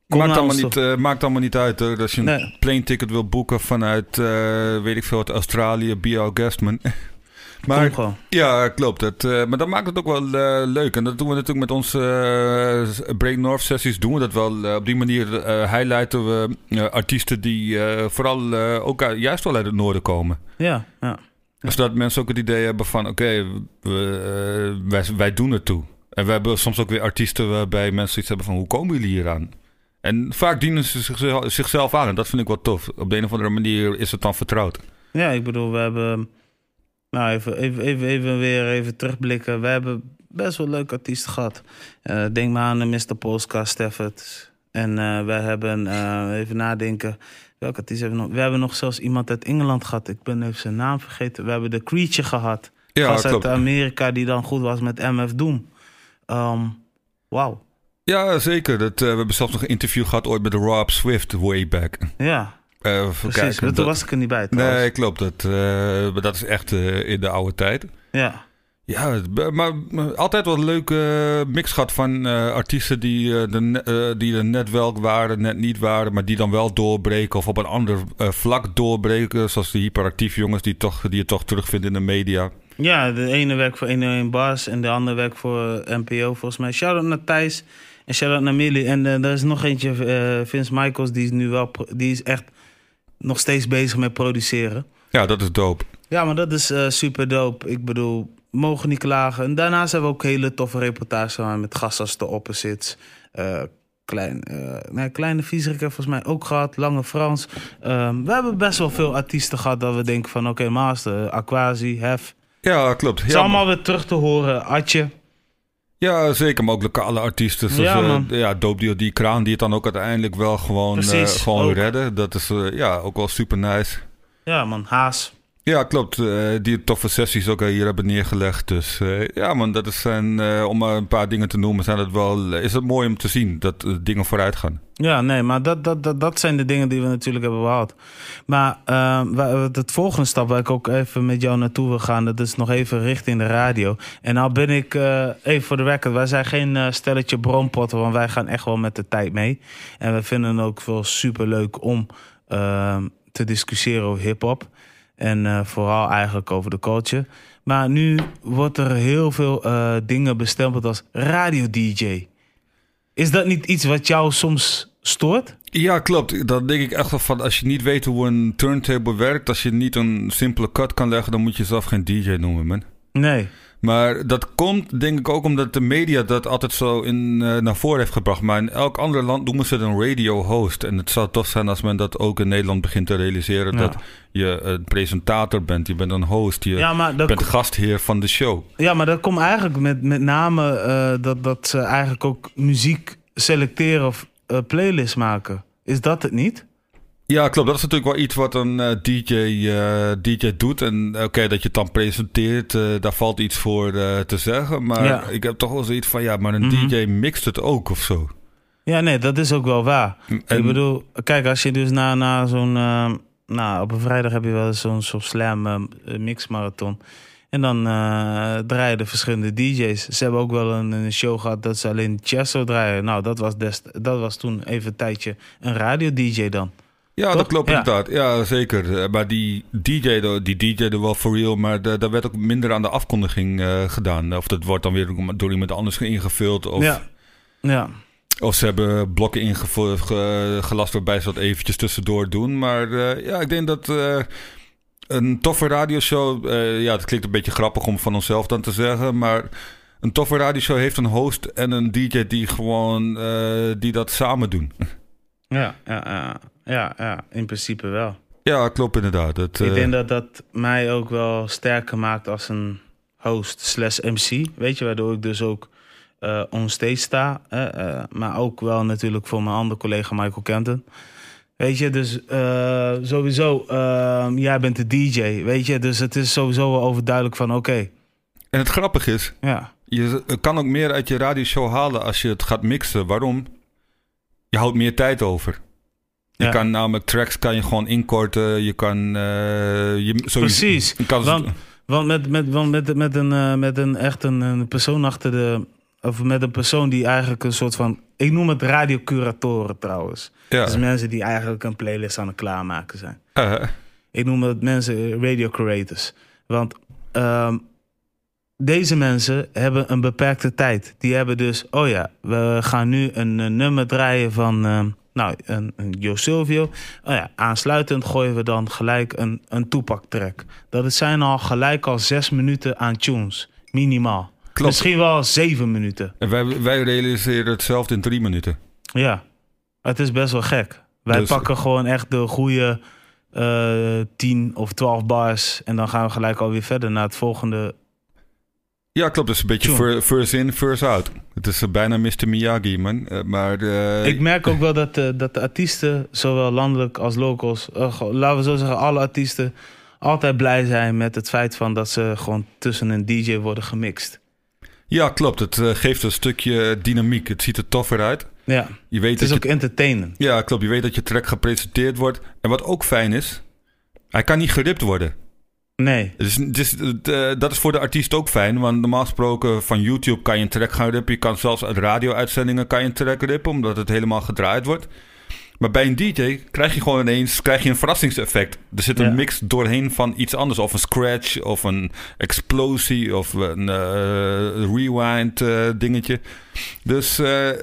Kom Maakt allemaal, niet, maakt allemaal niet uit. Hoor. Als je een Nee. plane ticket wil boeken vanuit, weet ik veel, Australië, Bio Guestman. Kom maar gewoon. ja, klopt. Het, eh, maar dat maakt het ook wel eh, leuk. En dat doen we natuurlijk met onze eh Break North sessies. Doen we dat wel. Op die manier highlighten we artiesten die vooral ook juist wel uit het noorden komen. Ja, ja. Zodat mensen ook het idee hebben van... oké, wij, wij doen het toe. En we hebben soms ook weer artiesten waarbij mensen iets hebben van... hoe komen jullie hier aan? En vaak dienen ze zichzelf, zichzelf aan. En dat vind ik wel tof. Op de een of andere manier is het dan vertrouwd. Ja, ik bedoel, we hebben... Nou, even, even, even, even weer even terugblikken. We hebben best wel leuke artiesten gehad. Eh, denk maar aan de Mr. Polska, Steffert. En eh, we hebben, eh, even nadenken... Welke artiest hebben we nog? We hebben nog zelfs iemand uit Engeland gehad. Ik ben even zijn naam vergeten. We hebben de Creature gehad. Ja, Gast uit Amerika die dan goed was met MF Doom. Ehm Wauw. Ja, zeker. Dat, we hebben zelfs nog een interview gehad ooit met Rob Swift way back. Ja, Even precies. kijken, Toen dat- was ik er niet bij trouwens. Nee, klopt. Dat, eh, maar dat is echt eh, in de oude tijd. Ja. Ja, maar, altijd wel een leuke mix gehad van artiesten die, de, die er net wel waren, net niet waren, maar die dan wel doorbreken of op een ander vlak doorbreken. Zoals de hyperactieve jongens die, toch, die je toch terugvindt in de media. Ja, de ene werkt voor 101 Bars en de andere werkt voor NPO volgens mij. Shout-out naar Thijs en shout-out naar Millie. En er is nog eentje, Vince Michaels, die is nu wel, die is echt nog steeds bezig met produceren. Ja, dat is dope. Ja, maar dat is eh, super dope. Ik bedoel, mogen niet klagen. En daarnaast hebben we ook hele toffe reportages met gasten als de Opposites. Eh, klein, eh, nee, kleine Vieserik heeft volgens mij ook gehad. Lange Frans. Ehm, we hebben best wel veel artiesten gehad dat we denken van... Oké, Master, Aquasi, Hef. Ja, klopt. Het is allemaal weer terug te horen. Atje. Ja, zeker. Maar ook lokale artiesten. Zoals, Ja, ja, man. ja, Dope Deal, die kraan die het dan ook uiteindelijk wel gewoon, eh, gewoon ook. redden. Dat is eh, ja, ook wel super nice. Ja man, Haas. Ja, klopt. Eh, die toffe sessies ook hier hebben neergelegd. Dus eh, ja, man, dat is zijn, eh, om maar een paar dingen te noemen, zijn het wel, is het mooi om te zien dat dingen vooruit gaan. Ja, nee, maar dat, dat, dat, dat zijn de dingen die we natuurlijk hebben behaald. Maar eh, wa- het volgende stap waar ik ook even met jou naartoe wil gaan... dat is nog even richting de radio. En nou ben ik, even voor de record... wij zijn geen stelletje bronpotten... want wij gaan echt wel met de tijd mee. En we vinden het ook wel superleuk om eh, te discussiëren over hip-hop. En eh, vooral eigenlijk over de culture. Maar nu wordt er heel veel eh, dingen bestempeld als radio-dj. Is dat niet iets wat jou soms stoort? Ja, klopt. Dan denk ik echt wel van, als je niet weet hoe een turntable werkt, als je niet een simpele cut kan leggen, dan moet je zelf geen DJ noemen, man. Nee. Maar dat komt denk ik ook omdat de media dat altijd zo in, eh, naar voren heeft gebracht. Maar in elk ander land noemen ze het een radio host. En het zou tof zijn als men dat ook in Nederland begint te realiseren. Ja. Dat je een presentator bent, je bent een host, je Ja, bent gastheer van de show. ja, maar dat komt eigenlijk met, met name eh, dat, dat ze eigenlijk ook muziek selecteren of eh, playlists maken. Is dat het niet? Ja, klopt. Dat is natuurlijk wel iets wat een eh, DJ, eh, DJ doet. En eh, oké, dat je het dan presenteert, daar valt iets voor te zeggen. Maar Ja. ik heb toch wel zoiets van, ja, maar een Mhm. DJ mixt het ook of zo. Ja, nee, dat is ook wel waar. En- Ik bedoel, kijk, als je dus na, na zo'n... nou, op een vrijdag heb je wel zo'n zo'n slam mixmarathon. En dan draaien de verschillende DJ's. Ze hebben ook wel een, een show gehad dat ze alleen Chesto draaien. Nou, dat was, dest, dat was toen even een tijdje een radio-DJ dan. Ja, Toch? dat klopt Ja. inderdaad. Ja, zeker. Eh, Maar die DJ, die DJ er wel for real, maar daar werd ook minder aan de afkondiging eh, gedaan. Of dat wordt dan weer door iemand anders ingevuld. Of, Ja. Ja. of ze hebben blokken ingevuld, ge- gelast waarbij ze dat eventjes tussendoor doen. Maar eh, ja, ik denk dat een toffe radioshow... ja, het klinkt een beetje grappig om van onszelf dan te zeggen, maar... Een toffe radioshow heeft een host en een DJ die gewoon die dat samen doen. Ja, ja, ja, ja, ja, in principe wel. Ja, klopt inderdaad. Het, Ik eh, denk dat dat mij ook wel sterker maakt als een host slash MC. Weet je, waardoor ik dus ook eh onstage sta. eh, maar ook wel natuurlijk voor mijn andere collega Michael Kenton. Weet je, dus eh, sowieso, eh, jij bent de DJ, weet je. Dus het is sowieso wel overduidelijk van, oké, En het grappige is, ja. Je kan ook meer uit je radioshow halen als je het gaat mixen. Waarom? Je houdt meer tijd over. Je Ja. kan namelijk tracks kan je gewoon inkorten. Je kan... eh, je, sowieso- Precies, kan, want- Want met, met, want met, met, een, eh, met een echt een, een persoon achter de... Of met een persoon die eigenlijk een soort van... Ik noem het radiocuratoren trouwens. ja. Dus mensen die eigenlijk een playlist aan het klaarmaken zijn. Eh, Ik noem het mensen radio curators. Want ehm, deze mensen hebben een beperkte tijd. Die hebben dus, oh ja, we gaan nu een, eh, nummer draaien van, ehm, Nou, een, een Yo Silvio. Oh ja, aansluitend gooien we dan gelijk een, een Tupac track. Dat het zijn al gelijk al zes minuten aan tunes. Minimaal. Klopt. Misschien wel zeven minuten. En wij, wij realiseren hetzelfde in drie minuten. Ja, het is best wel gek. Wij Dus- pakken gewoon echt de goede eh 10 of 12 bars. En dan gaan we gelijk alweer verder naar het volgende. Ja, klopt. Het is een beetje first in, first out. Het is eh, bijna Mr. Miyagi, man. Eh, maar eh, Ik merk ook wel dat, de dat de artiesten, zowel landelijk als locals, laten we zo zeggen, alle artiesten altijd blij zijn met het feit van dat ze gewoon tussen een DJ worden gemixt. ja, klopt. Het geeft een stukje dynamiek. Het ziet er toffer uit. Ja, Je weet het is je ook entertainend. Ja, klopt. Je weet dat je track gepresenteerd wordt. En wat ook fijn is, hij kan niet geript worden. Nee, Dus, dus, dat is voor de artiest ook fijn. Want normaal gesproken van YouTube kan je een track gaan rippen. Je kan zelfs uit radio-uitzendingen kan je een track rippen, omdat het helemaal gedraaid wordt. Maar bij een DJ krijg je gewoon ineens krijg je een verrassingseffect. Er zit een Ja. mix doorheen van iets anders. Of een scratch, of een explosie, of een eh, rewind eh, dingetje. Dus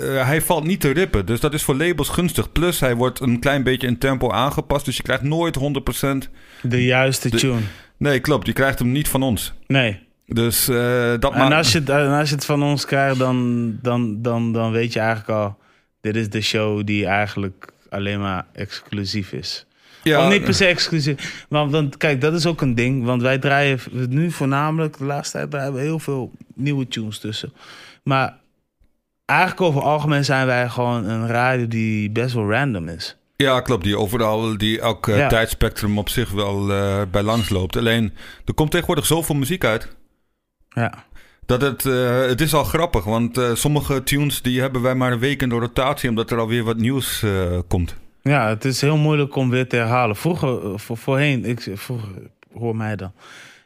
hij valt niet te rippen. Dus dat is voor labels gunstig. Plus hij wordt een klein beetje in tempo aangepast. Dus je krijgt nooit 100%. de juiste De- tune. Nee, klopt. Je krijgt hem niet van ons. Nee. Dus eh, dat En als je, het, en als je het van ons krijgt, dan, dan, dan, dan weet je eigenlijk al... dit is de show die eigenlijk alleen maar exclusief is. ja, of niet per se exclusief. Maar want, kijk, dat is ook een ding. Want wij draaien nu voornamelijk... de laatste tijd draaien we heel veel nieuwe tunes tussen. Maar eigenlijk over het algemeen zijn wij gewoon een radio die best wel random is. Ja, klopt. Die overal, die elk eh, Ja. tijdspectrum op zich wel eh, bij langs loopt. Alleen, er komt tegenwoordig zoveel muziek uit. Ja. Dat het, eh, het is al grappig. Want sommige tunes die hebben wij maar een week in de rotatie. Omdat er alweer wat nieuws komt. Ja, het is heel moeilijk om weer te herhalen. Vroeger, voor, voorheen, ik, vroeger, hoor mij dan.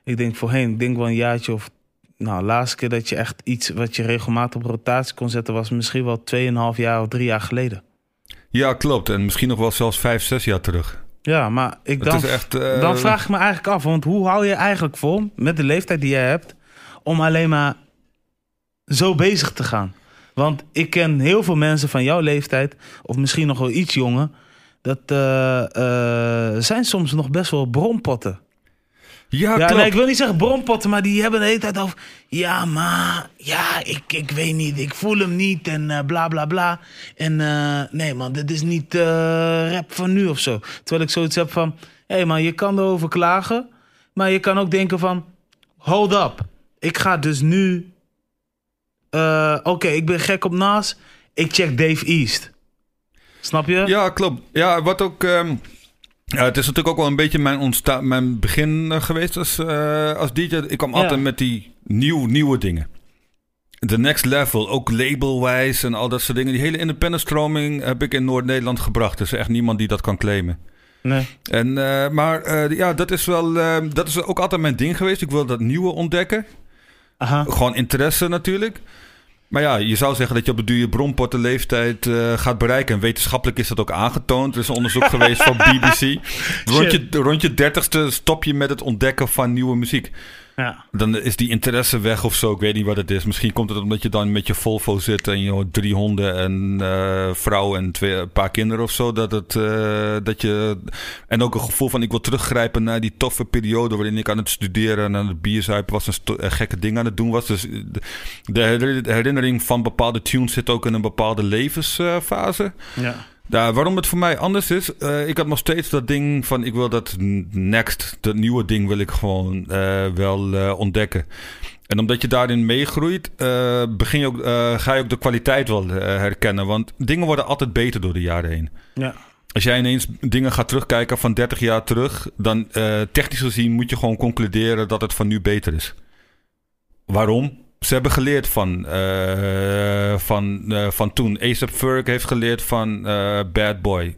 Ik denk voorheen, ik denk wel een jaartje of... Nou, de laatste keer dat je echt iets wat je regelmatig op rotatie kon zetten... was misschien wel 2,5 jaar of drie jaar geleden. Ja, klopt. En misschien nog wel zelfs vijf, zes jaar terug. Ja, maar ik dan, echt... eh, dan vraag ik me eigenlijk af... want hoe hou je eigenlijk vol, met de leeftijd die jij hebt... om alleen maar zo bezig te gaan? Want ik ken heel veel mensen van jouw leeftijd... of misschien nog wel iets jonger... dat eh, eh, zijn soms nog best wel bronpotten. Ja, Ja, nee, ik wil niet zeggen bronpotten, maar die hebben de hele tijd over... Ja, maar... Ja, ik, ik weet niet. Ik voel hem niet en eh, bla, bla, bla. En eh, nee, man, dit is niet eh, rap van nu of zo. Terwijl ik zoiets heb van... Hé, hey, man, je kan erover klagen. Maar je kan ook denken van... Hold up. Ik ga dus nu... Oké, ik ben gek op Nas. Ik check Dave East. Snap je? Ja, klopt. Ja, wat ook... ehm, ja, het is natuurlijk ook wel een beetje mijn, ontsta mijn begin eh, geweest als, eh, als DJ. Ik kwam Ja. altijd met die nieuw, nieuwe dingen. De next level, ook labelwijs en al dat soort dingen. Die hele independent stroming heb ik in Noord-Nederland gebracht. Er is echt niemand die dat kan claimen. Nee. En, eh, maar ja, dat is wel... dat is ook altijd mijn ding geweest. Ik wil dat nieuwe ontdekken. Aha. Gewoon interesse natuurlijk. Maar ja, je zou zeggen dat je op de duur je bronpotten leeftijd eh, gaat bereiken. En wetenschappelijk is dat ook aangetoond. Er is een onderzoek geweest van BBC. Rond je, rond je dertigste stop je met het ontdekken van nieuwe muziek. Ja. Dan is die interesse weg of zo. Ik weet niet wat het is. Misschien komt het omdat je dan met je Volvo zit en je drie honden en eh vrouw en twee, een paar kinderen of zo. Dat het, eh, dat je, en ook een gevoel van ik wil teruggrijpen naar die toffe periode waarin ik aan het studeren en aan het bierzuipen was en gekke dingen aan het doen was. Dus de, de herinner- herinnering van bepaalde tunes zit ook in een bepaalde levensfase. Ja. Ja, waarom het voor mij anders is, eh, ik had nog steeds dat ding van ik wil dat next, dat nieuwe ding wil ik gewoon eh, wel eh, ontdekken. En omdat je daarin meegroeit, begin je ook, ga je ook de kwaliteit wel herkennen. Want dingen worden altijd beter door de jaren heen. Ja. Als jij ineens dingen gaat terugkijken van 30 jaar terug, dan technisch gezien moet je gewoon concluderen dat het van nu beter is. Waarom? Ze hebben geleerd van, eh, van, eh, van toen. A$AP Ferg heeft geleerd van eh, Bad Boy.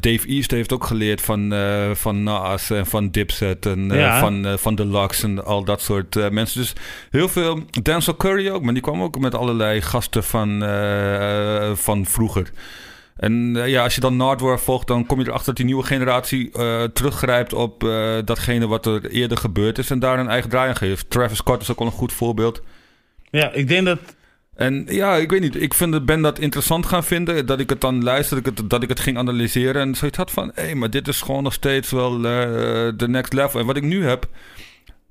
Dave East heeft ook geleerd van, van Nas en van Dipset en Ja. van, van Deluxe en al dat soort mensen. Dus heel veel. Denzel Curry ook, maar die kwam ook met allerlei gasten van, van vroeger. En eh, ja, als je dan Nardwar volgt, dan kom je erachter dat die nieuwe generatie eh, teruggrijpt op eh, datgene wat er eerder gebeurd is en daar een eigen draai aan geeft. Travis Scott is ook wel een goed voorbeeld. Ja, ik denk dat En ja, ik weet niet. Ik vind, het- ben dat interessant gaan vinden. Dat ik het dan luister, dat ik het, dat ik het ging analyseren. En zoiets had van, hé, maar dit is gewoon nog steeds wel de next level. En wat ik nu heb...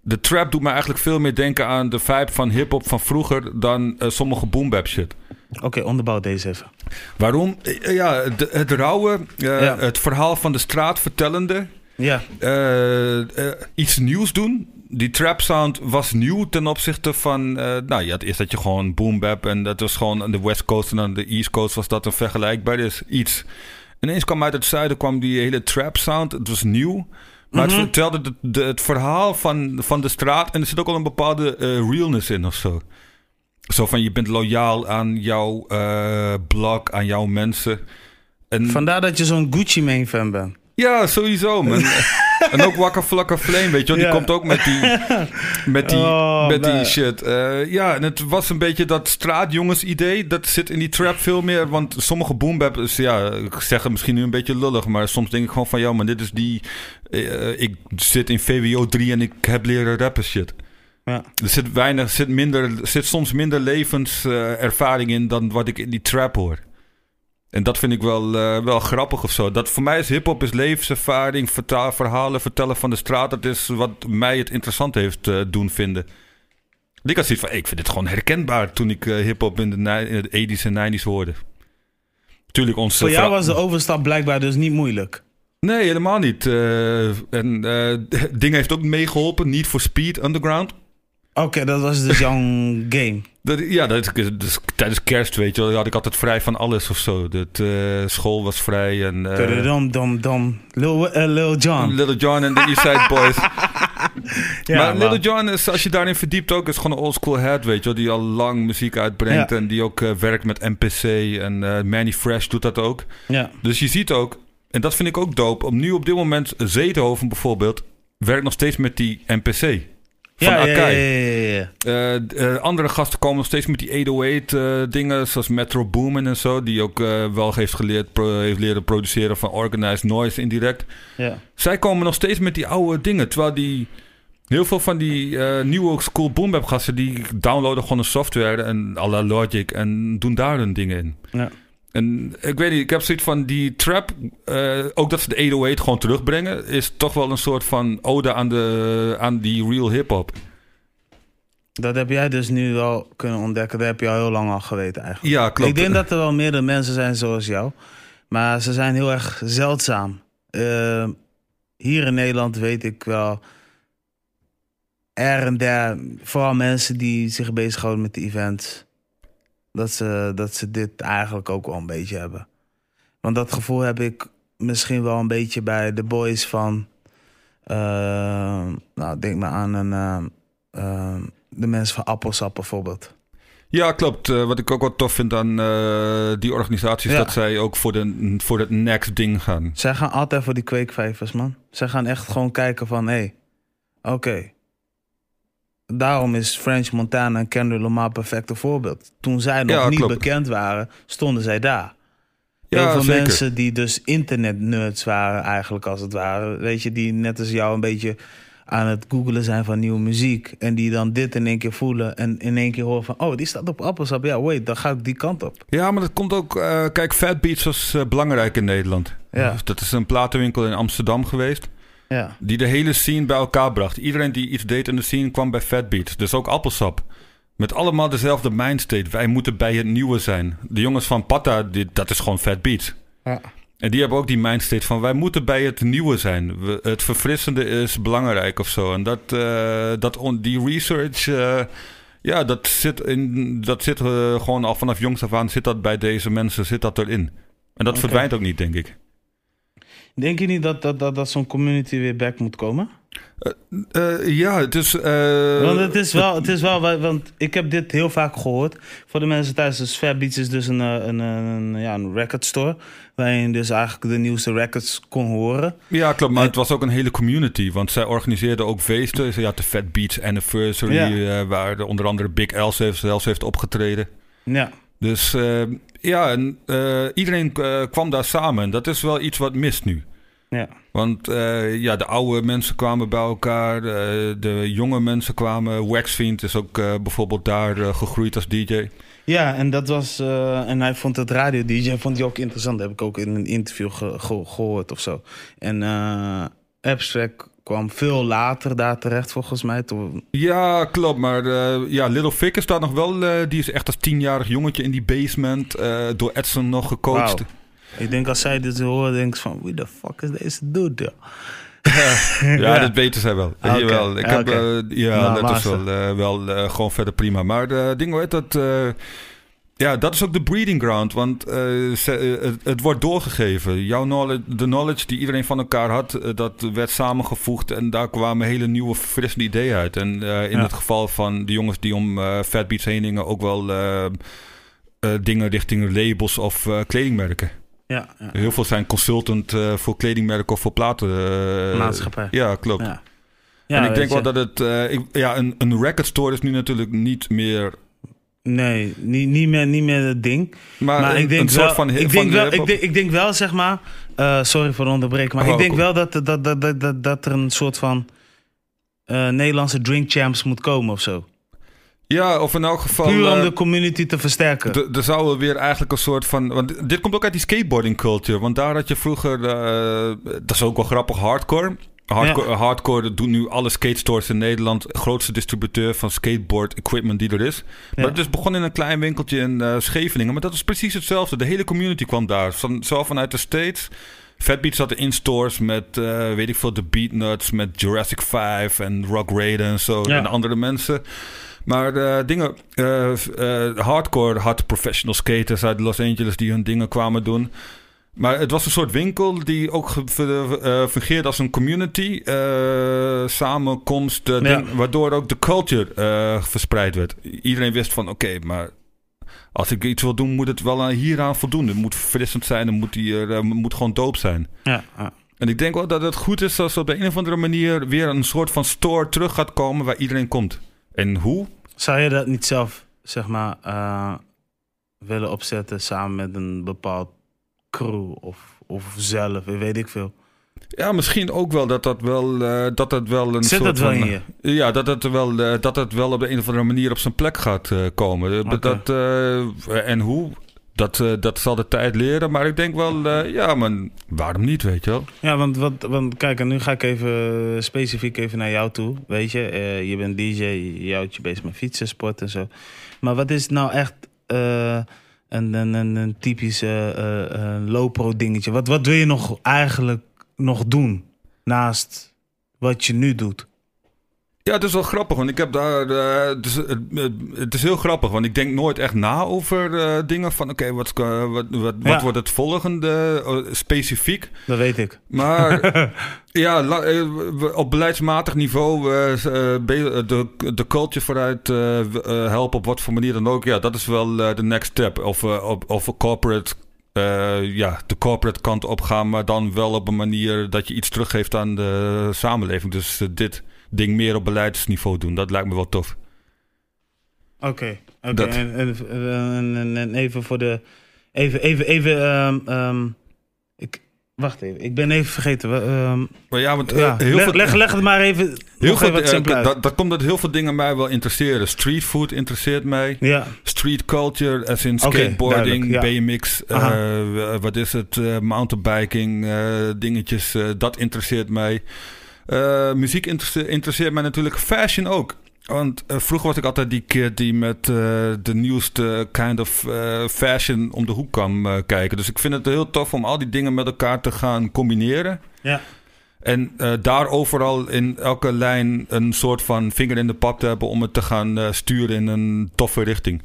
De trap doet me eigenlijk veel meer denken aan de vibe van hip-hop van vroeger dan sommige boom bap shit. Oké, onderbouw deze even. Waarom? Eh, Ja, de- het rauwe, eh, Ja. het verhaal van de straat vertellende, Ja, eh, eh, iets nieuws doen. Die trap sound was nieuw ten opzichte van... eh, nou, had eerst dat je gewoon boom bap en dat was gewoon aan de West Coast en aan de East Coast was dat een vergelijkbaar is iets. Ineens kwam uit het zuiden kwam die hele trap sound. Het was nieuw. Maar Mhm. het vertelde de, de- het verhaal van, van de straat. En er zit ook al een bepaalde eh, realness in of zo. Zo van je bent loyaal aan jouw eh blog, aan jouw mensen. En, vandaar dat je zo'n Gucci main fan bent. ja, sowieso. Man. en ook Wakka Flakka Flame, weet je wel. Die Ja. komt ook met die, met die, Oh, met die shit. Eh, ja, en het was een beetje dat straatjongens idee. Dat zit in die trap veel meer. Want sommige boombappers, ja, ik zeg het misschien nu een beetje lullig. Maar soms denk ik gewoon van, ja, maar dit is die... eh, ik zit in VWO 3 en ik heb leren rappen shit. Ja. Er zit weinig, zit minder, er zit soms minder levenservaring in dan wat ik in die trap hoor. En dat vind ik wel, eh, wel grappig of zo. Dat voor mij is hip-hop is levenservaring, verta- verhalen vertellen van de straat. Dat is wat mij het interessant heeft eh, doen vinden. Ik had zoiets van, ik vind dit gewoon herkenbaar toen ik eh, hip-hop in de, in de 80s en 90s hoorde. Tuurlijk, onze Voor jou was de overstap blijkbaar dus niet moeilijk. Nee, helemaal niet. Eh, en eh ding heeft ook meegeholpen. Niet voor Speed Underground. Oké, dat was dus jouw game. Dat, ja, dat, is- dus tijdens kerst, weet je wel, had ik altijd vrij van alles of zo. Dat, eh, school was vrij en... eh, Dom, dom, dom. Lil, eh, Lil John. Little John en de East Side Boys. Ja, maar man. Little John is, als je daarin verdiept ook, is gewoon een oldschool head, weet je wel. Die al lang muziek uitbrengt Ja. en die ook werkt met NPC. En Manny Fresh doet dat ook. Ja. Dus je ziet ook, en dat vind ik ook dope, om nu op dit moment, Zetenhoven bijvoorbeeld, werkt nog steeds met die NPC. Van Ja, ja, ja, Akai. ja, ja, ja. Eh, eh, andere gasten komen nog steeds met die 808 eh, dingen, zoals Metro Boomin en zo, die ook wel heeft geleerd, pro- heeft leren produceren van organized noise indirect. Ja. Zij komen nog steeds met die oude dingen, terwijl die heel veel van die eh, nieuwe school boom bap gasten die downloaden gewoon een software en à la Logic en doen daar hun dingen in. Ja. En ik weet niet, ik heb zoiets van die trap, eh, ook dat ze de 808 gewoon terugbrengen, is toch wel een soort van ode aan, de, aan die real hip-hop. Dat heb jij dus nu wel kunnen ontdekken. Dat heb je al heel lang al geweten eigenlijk. Ja, klopt. Ik denk dat er wel meerdere mensen zijn zoals jou. Maar ze zijn heel erg zeldzaam. Eh, hier in Nederland weet ik wel... Er en der, vooral mensen die zich bezighouden met de events... Dat ze, dat ze dit eigenlijk ook wel een beetje hebben. Want dat gevoel heb ik misschien wel een beetje bij de boys van... eh, nou, denk maar aan een, eh, eh, de mensen van Appelsap bijvoorbeeld. Ja, klopt. Wat ik ook wel tof vind aan die organisaties, Ja. dat zij ook voor, de, voor het next ding gaan. Zij gaan altijd voor die kweekvijvers, man. Zij gaan echt gewoon kijken van, hé, hey, oké. Daarom is French Montana en Kendrick Lamar perfecte voorbeeld. Toen zij nog Ja, niet klopt. bekend waren, stonden zij daar. Ja, Heel veel zeker. mensen die dus internet-nerds waren eigenlijk als het ware. Weet je, die net als jou een beetje aan het googelen zijn van nieuwe muziek. En die dan dit in één keer voelen en in één keer horen van... Oh, die staat op Appelsap. Ja, wait, dan ga ik die kant op. Ja, maar dat komt ook... eh, kijk, Fat Beats was eh, belangrijk in Nederland. Ja. Dat is een platenwinkel in Amsterdam geweest. Ja, Die de hele scene bij elkaar bracht. Iedereen die iets deed in de scene kwam bij Fat Beats. Dus ook Appelsap. Met allemaal dezelfde mindstate. Wij moeten bij het nieuwe zijn. De jongens van Patta, die, dat is gewoon Fat Beats. ja. En die hebben ook die mindstate van wij moeten bij het nieuwe zijn. We, het verfrissende is belangrijk of zo. En dat, eh, dat on, die research, eh, ja, dat zit, in, dat zit eh, gewoon al vanaf jongs af aan zit dat bij deze mensen zit dat erin. En dat verdwijnt ook niet, denk ik. Denk je niet dat, dat, dat, dat zo'n community weer back moet komen? Eh, ja, het is. eh, want het is wel, het is wel, wa- want ik heb dit heel vaak gehoord. Voor de mensen thuis, dus Fair Beats is dus een, eh, een, een, ja, een record store. Waarin je dus eigenlijk de nieuwste records kon horen. Ja, klopt. Maar En- het was ook een hele community. Want zij organiseerden ook feesten. Ze had de Fat Beats Anniversary. Ja. eh, waar de, onder andere Big Els heeft, zelfs heeft opgetreden. Ja, Dus eh, ja, en, eh, iedereen eh, kwam daar samen. En dat is wel iets wat mist nu. Ja. Want eh, ja, de oude mensen kwamen bij elkaar, de jonge mensen kwamen. Waxfiend is ook bijvoorbeeld daar gegroeid als DJ. Ja, en dat was. en hij vond het radio-DJ vond hij ook interessant. Dat heb ik ook in een interview ge- ge- gehoord of zo. En Abstract kwam veel later daar terecht, volgens mij. Toen, Ja, klopt. Maar eh, ja, Little Vic staat nog wel. eh, die is echt als tienjarig jongetje in die basement eh, door Edson nog gecoacht. Ik denk als zij dit horen, denk ik van: wie de fuck is deze dude? Ja, Ja. dat weten zij wel. Oké. Jawel. Ik heb, ja, Nou, dat is wel, eh, wel gewoon verder prima. Maar de ding, hoe heet dat? Ja, dat is ook de breeding ground. Want eh, ze- eh, het, het wordt doorgegeven. Jouw knowledge, de knowledge die iedereen van elkaar had, eh, dat werd samengevoegd. En daar kwamen hele nieuwe, frisse ideeën uit. En in Ja. het geval van de jongens die om Fat Beats heen gingen, ook wel dingen richting labels of kledingmerken. Ja, ja. Heel veel zijn consultant voor kledingmerken of voor platen. Maatschappij. Ja, klopt. Ja. En ik denk wel je. dat het... ik, ja, een, een record store is nu natuurlijk niet meer... Nee, niet, niet, meer, niet meer het ding. Maar, Maar een, ik denk een soort wel, van... ik van denk wel, ik denk, ik denk wel, zeg maar, eh, sorry voor onderbreken, maar Oh, ik denk cool. wel dat, dat, dat, dat, dat, er een soort van eh, Nederlandse drink champs moet komen of zo. Ja, of in elk geval... Puur om eh, de community te versterken. Er zou weer eigenlijk een soort van... Want dit komt ook uit die skateboarding culture. Want daar had je vroeger... dat is ook wel grappig, hardcore. Hardcore, hardcore dat doen nu alle skate stores in Nederland. Grootste distributeur van skateboard equipment die er is. Maar Ja. het is begonnen in een klein winkeltje in eh, Scheveningen. Maar dat is precies hetzelfde. De hele community kwam daar. Van, zo vanuit de States. Fatbeat zat in stores met, eh, weet ik veel, de Beatnuts, met Jurassic 5 en Rock Raiden en zo. Ja. En andere mensen. Maar eh, dingen, hardcore had professional skaters uit Los Angeles die hun dingen kwamen doen. Maar het was een soort winkel die ook eh, fungeerde als een community. eh, samenkomst, eh, Ja. waardoor ook de culture verspreid werd. Iedereen wist van oké, maar als ik iets wil doen, moet het wel aan- hieraan voldoen. Het moet verfrissend zijn, het moet, hier, moet gewoon doop zijn. ja, ja. En ik denk wel dat het goed is als er op de een of andere manier weer een soort van store terug gaat komen waar iedereen komt. En hoe? Zou je dat niet zelf, zeg maar, willen opzetten samen met een bepaald crew of, of zelf, weet ik veel. Ja, misschien ook wel dat dat wel, eh, dat dat wel een Zit soort dat wel van, je? Ja, dat het, wel, eh, dat het wel op de een of andere manier op zijn plek gaat eh, komen. Eh. Dat, eh, en hoe? Dat, eh, dat zal de tijd leren. Maar ik denk wel, eh, ja, maar waarom niet, weet je wel? Ja, want, want, want kijk, en nu ga ik even specifiek even naar jou toe. Weet je, Eh, je bent DJ, je houdt je bezig met fietsen, sport en zo. Maar wat is nou echt eh, een, een, een, een typisch eh, eh, eh, low-pro dingetje? Wat, wat wil je nog eigenlijk nog doen naast wat je nu doet? Ja, het is wel grappig, want ik heb daar. eh, het, is, het, is heel grappig, want ik denk nooit echt na over eh, dingen van: oké, wat, eh, wat, wat, Ja. wat wordt het volgende specifiek? Dat weet ik. Maar ja, la- op beleidsmatig niveau de, de culture vooruit helpen op wat voor manier dan ook. Ja, dat is wel de next step. Of, op, of corporate. ja, de corporate kant op gaan, maar dan wel op een manier dat je iets teruggeeft aan de samenleving. Dus dit ding meer op beleidsniveau doen, dat lijkt me wel tof. Oké, oké. En, en, en, en- en even voor de. Even, even, even. ehm, ehm, ik, wacht even, ik ben even vergeten. ehm, Maar ja, want eh, ja, heel leg, veel, leg, leg het maar even. heel veel even eh, dat, dat komt dat heel veel dingen mij wel interesseren. Street food interesseert mij. Ja, Street culture, as in skateboarding, BMX, eh, wat is het, mountainbiking, dingetjes, dat interesseert mij. Eh, muziek interesse- interesseert mij natuurlijk, fashion ook. Want eh, vroeger was ik altijd die kid die met eh, de nieuwste kind of fashion om de hoek kwam kijken. Dus ik vind het heel tof om al die dingen met elkaar te gaan combineren. ja. En daar overal in elke lijn een soort van vinger in de pap te hebben om het te gaan sturen in een toffe richting.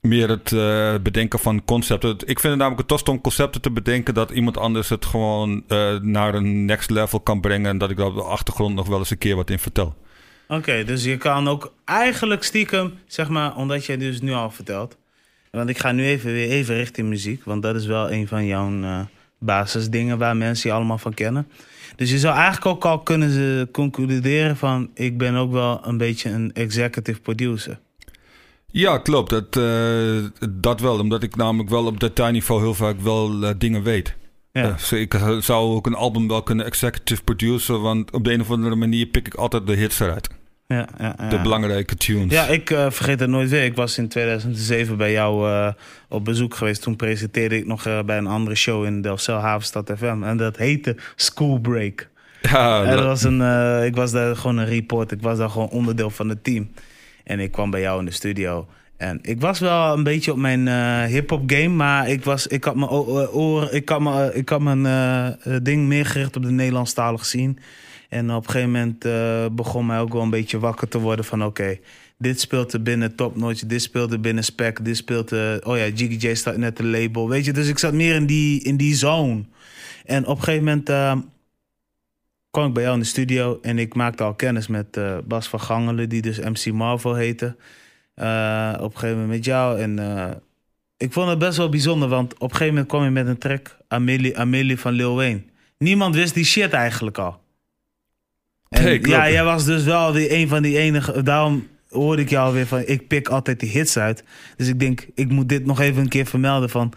Meer het eh, bedenken van concepten. Ik vind het namelijk het tof om concepten te bedenken dat iemand anders het gewoon eh, naar een next level kan brengen. En dat ik daar op de achtergrond nog wel eens een keer wat in vertel. Oké, dus je kan ook eigenlijk stiekem, zeg maar, omdat jij dus nu al vertelt. Want ik ga nu even weer even richting muziek, want dat is wel een van jouw eh, basisdingen waar mensen je allemaal van kennen. Dus je zou eigenlijk ook al kunnen concluderen van, ik ben ook wel een beetje een executive producer. Ja, klopt. Dat, eh, dat wel. Omdat ik namelijk wel op detailniveau heel vaak wel eh, dingen weet. Ja. Eh, ik zou ook een album wel kunnen executive produceren, want op de een of andere manier pik ik altijd de hits eruit. Ja, ja, ja. De belangrijke tunes. Ja, ik vergeet het nooit weer. Ik was in 2007 bij jou op bezoek geweest. Toen presenteerde ik nog bij een andere show in Delfzijl, Havenstad FM. En dat heette School Break. Ja, dat was een, ik was daar gewoon een report. Ik was daar gewoon onderdeel van het team. En ik kwam bij jou in de studio. En ik was wel een beetje op mijn eh hip-hop game, maar ik, was, ik had mijn eh, oor, ik had mijn, ik had mijn eh, eh, ding meer gericht op de Nederlandstalige scene. En op een gegeven moment eh, begon mij ook wel een beetje wakker te worden van oké, dit speelt er binnen Top Notch, dit speelt er binnen Spec, dit speelt oh ja, Jiggy J staat net een label, weet je. Dus ik zat meer in die, in die zone. En op een gegeven moment eh, kwam ik bij jou in de studio en ik maakte al kennis met eh, Bas van Gangelen, die dus MC Marvel heette. Eh, op een gegeven moment met jou. En eh, ik vond het best wel bijzonder, want op een gegeven moment kwam je met een track, Amelie, Amelie van Lil Wayne. Niemand wist die shit eigenlijk al. En ja, jij was dus wel die, een van die enige. Daarom hoorde ik jou weer van, ik pik altijd die hits uit. Dus ik denk, ik moet dit nog even een keer vermelden van...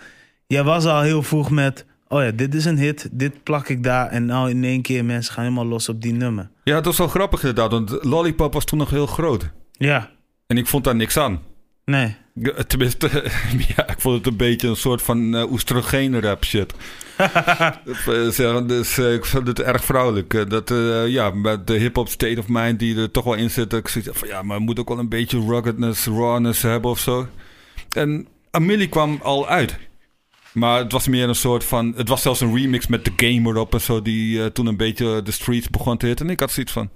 Jij was al heel vroeg met, oh ja, dit is een hit, dit plak ik daar. En nou in één keer mensen gaan helemaal los op die nummer. ja, het was wel grappig inderdaad, want Lollipop was toen nog heel groot. Ja, En ik vond daar niks aan. nee. Tenminste, ja, ik vond het een beetje een soort van uh, oestrogeen rap shit. Eh, dus eh, ik vond het erg vrouwelijk. Eh, dat, eh, ja, met de hip-hop state of mind die er toch wel in zit. Ik zoiets van ja, maar moet ook wel een beetje ruggedness, rawness hebben of zo. En Amelie kwam al uit. Maar het was meer een soort van. Het was zelfs een remix met The Game erop en zo. Die eh, toen een beetje de streets begon te hitten. En ik had zoiets van.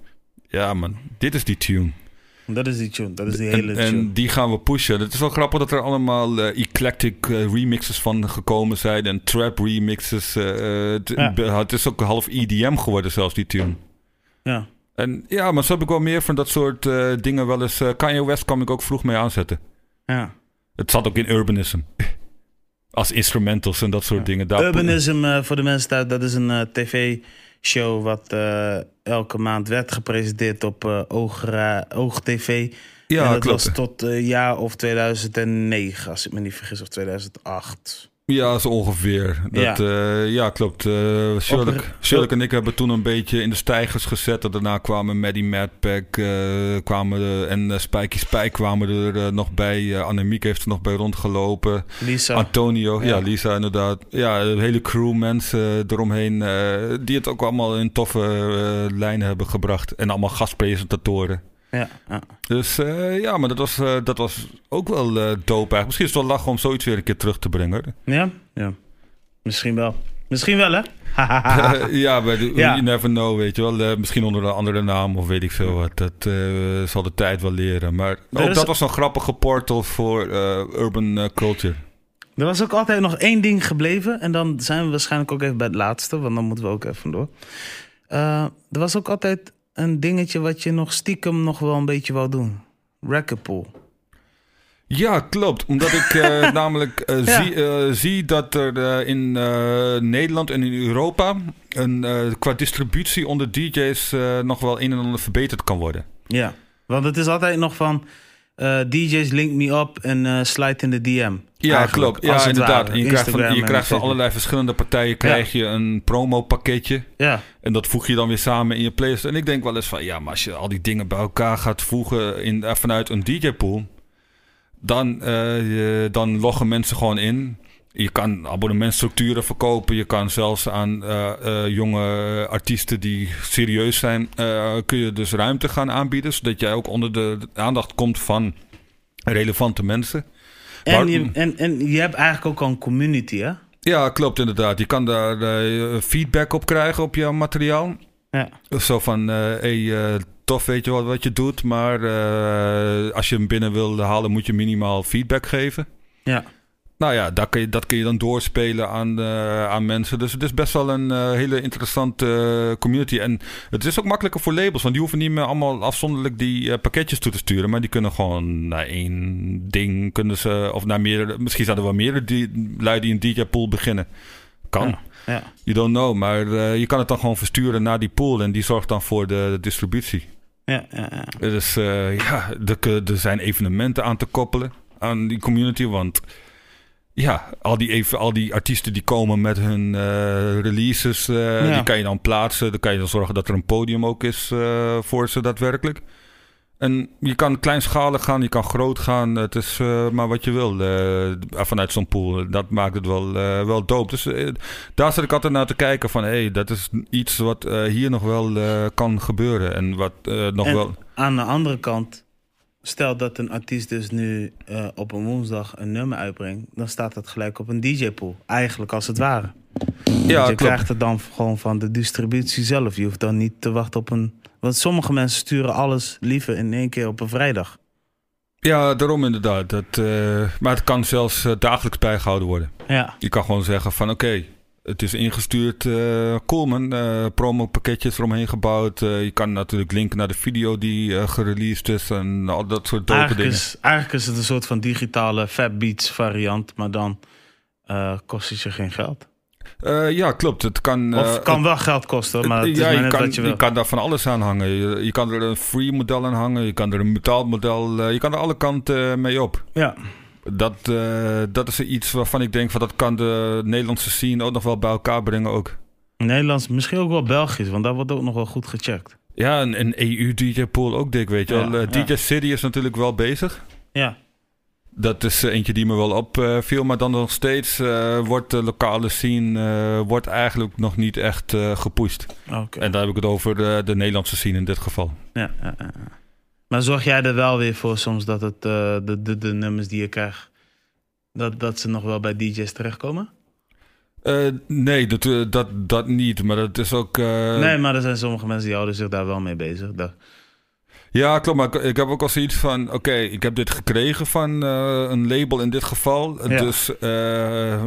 Ja, man, dit is die tune. Dat is die tune, dat is die hele En, tune. en die gaan we pushen. Het is wel grappig dat er allemaal eh, eclectic eh, remixes van gekomen zijn. En trap remixes. eh, het, Ja. het is ook half EDM geworden zelfs, die tune. Ja. En ja, maar zo heb ik wel meer van dat soort eh, dingen wel eens... Kanye West kwam ik ook vroeg mee aanzetten. ja. Het zat ook in Urbanism. Als instrumentals en dat soort dingen. Daar Urbanism, eh, voor de mensen thuis, dat is een eh, tv-show wat eh, elke maand werd gepresenteerd op Oogra- Oog TV. Ja, en dat klopt. was tot jaar of 2009, als ik me niet vergis, of 2008. Ja, zo ongeveer. Dat, Ja. ja. ja, klopt. Uh, Op- Shirley en ik hebben toen een beetje in de stijgers gezet. En daarna kwamen Maddie Madpack eh, kwamen er- en uh, Spijky Spijk kwamen er uh, nog bij. Uh, Annemiek heeft er nog bij rondgelopen. Lisa. Antonio, ja. Ja. Lisa inderdaad. Ja, een hele crew mensen eromheen. uh, die het ook allemaal in toffe uh, lijnen hebben gebracht. En allemaal gastpresentatoren. Ja, ja. Dus uh, ja, maar dat was, uh, dat was ook wel uh, dope eigenlijk. Misschien is het wel lachen om zoiets weer een keer terug te brengen. Ja? Ja. Misschien wel. Misschien wel, hè? ja, you never know, weet je wel. Misschien onder een andere naam of weet ik veel wat. Dat zal de tijd wel leren. Maar Er ook is- dat was een grappige portal voor urban culture. Er was ook altijd nog één ding gebleven. En dan zijn we waarschijnlijk ook even bij het laatste. Want dan moeten we ook even door. Eh, er was ook altijd een dingetje wat je nog stiekem nog wel een beetje wou doen. Racquetpool. Ja, klopt. Omdat ik uh, namelijk uh, Ja. zie, uh, zie dat er in Nederland en in Europa een, qua distributie onder DJ's nog wel een en ander verbeterd kan worden. Ja. Want het is altijd nog van... eh, DJ's link me up en eh slide in de DM. Ja, klopt. Ja, inderdaad. En je krijgt van, je krijgt van allerlei verschillende partijen krijg je een promopakketje. Ja, En dat voeg je dan weer samen in je playlist. En ik denk wel eens van, ja, maar als je al die dingen bij elkaar gaat voegen in, eh, vanuit een DJ-pool, dan, dan loggen mensen gewoon in. Je kan abonnementstructuren verkopen. Je kan zelfs aan eh, eh, jonge artiesten die serieus zijn, eh, kun je dus ruimte gaan aanbieden. Zodat jij ook onder de aandacht komt van relevante mensen. en Waar- je, en, en je hebt eigenlijk ook al een community, hè? Ja, klopt inderdaad. Je kan daar feedback op krijgen op jouw materiaal. Ja. Zo van, eh hey, tof weet je wat, wat je doet, maar als je hem binnen wil halen moet je minimaal feedback geven. Ja. Nou ja, dat kun je, dat kun je dan doorspelen aan, eh, aan mensen. Dus het is best wel een eh, hele interessante eh, community. En het is ook makkelijker voor labels, want die hoeven niet meer allemaal afzonderlijk die pakketjes toe te sturen. Maar die kunnen gewoon naar één ding, kunnen ze, of naar meerdere, misschien zouden er wel meerdere die, lui die een DJ-pool beginnen. Kan. Ja. Ja. You don't know, maar je kan het dan gewoon versturen naar die pool en die zorgt dan voor de, de distributie. Ja, ja, ja. Dus ja, er, er zijn evenementen aan te koppelen aan die community, want ja, al die, even, al die artiesten die komen met hun eh, releases, eh, Ja. die kan je dan plaatsen. Dan kan je dan zorgen dat er een podium ook is eh, voor ze daadwerkelijk. En je kan kleinschalig gaan, je kan groot gaan. Het is maar wat je wil vanuit zo'n pool. Dat maakt het wel, wel dope. Dus daar zit ik altijd naar te kijken van... hé, hey, dat is iets wat hier nog wel kan gebeuren. En wat nog En wel... aan de andere kant, stel dat een artiest dus nu eh, op een woensdag een nummer uitbrengt, dan staat dat gelijk op een DJ-pool. Eigenlijk als het ware. Ja, Want je klopt. krijgt het dan gewoon van de distributie zelf. Je hoeft dan niet te wachten op een. Want sommige mensen sturen alles liever in één keer op een vrijdag. Ja, daarom inderdaad. Dat, eh, maar het kan zelfs eh, dagelijks bijgehouden worden. Ja. Je kan gewoon zeggen van oké, het is ingestuurd. eh Coleman, eh promo-pakketjes eromheen gebouwd. Eh, je kan natuurlijk linken naar de video die eh gereleased is en al dat soort dope Eigenlijk dingen. is, eigenlijk is het een soort van digitale Fat Beats variant, maar dan kost het je geen geld. Ja, klopt. Het kan. Of kan wel geld kosten, maar het is ja, maar je kan, je kan daar van alles aan hangen. Je, je kan er een free model aan hangen. Je kan er een betaalmodel. eh, je kan er alle kanten mee op. Ja. Dat, eh, dat is iets waarvan ik denk van dat kan de Nederlandse scene ook nog wel bij elkaar brengen ook. Nederlands, misschien ook wel Belgisch, want daar wordt ook nog wel goed gecheckt. Ja, een, een EU-DJ-pool ook dik, weet je Ja, wel. Eh, ja. DJ City is natuurlijk wel bezig. Ja. Dat is eh, eentje die me wel opviel, maar dan nog steeds wordt de lokale scene wordt eigenlijk nog niet echt gepusht. Oké. En daar heb ik het over de Nederlandse scene in dit geval. Ja, ja, ja. Maar zorg jij er wel weer voor soms dat het, eh, de, de, de nummers die je krijgt, dat, dat ze nog wel bij DJ's terechtkomen? Eh, nee, dat, eh, dat, dat niet, maar dat is ook... eh, nee, maar er zijn sommige mensen die houden zich daar wel mee bezig. Dat, Ja, klopt. Maar ik, ik heb ook al zoiets van... Oké, ik heb dit gekregen van eh, een label in dit geval. Ja. Dus eh,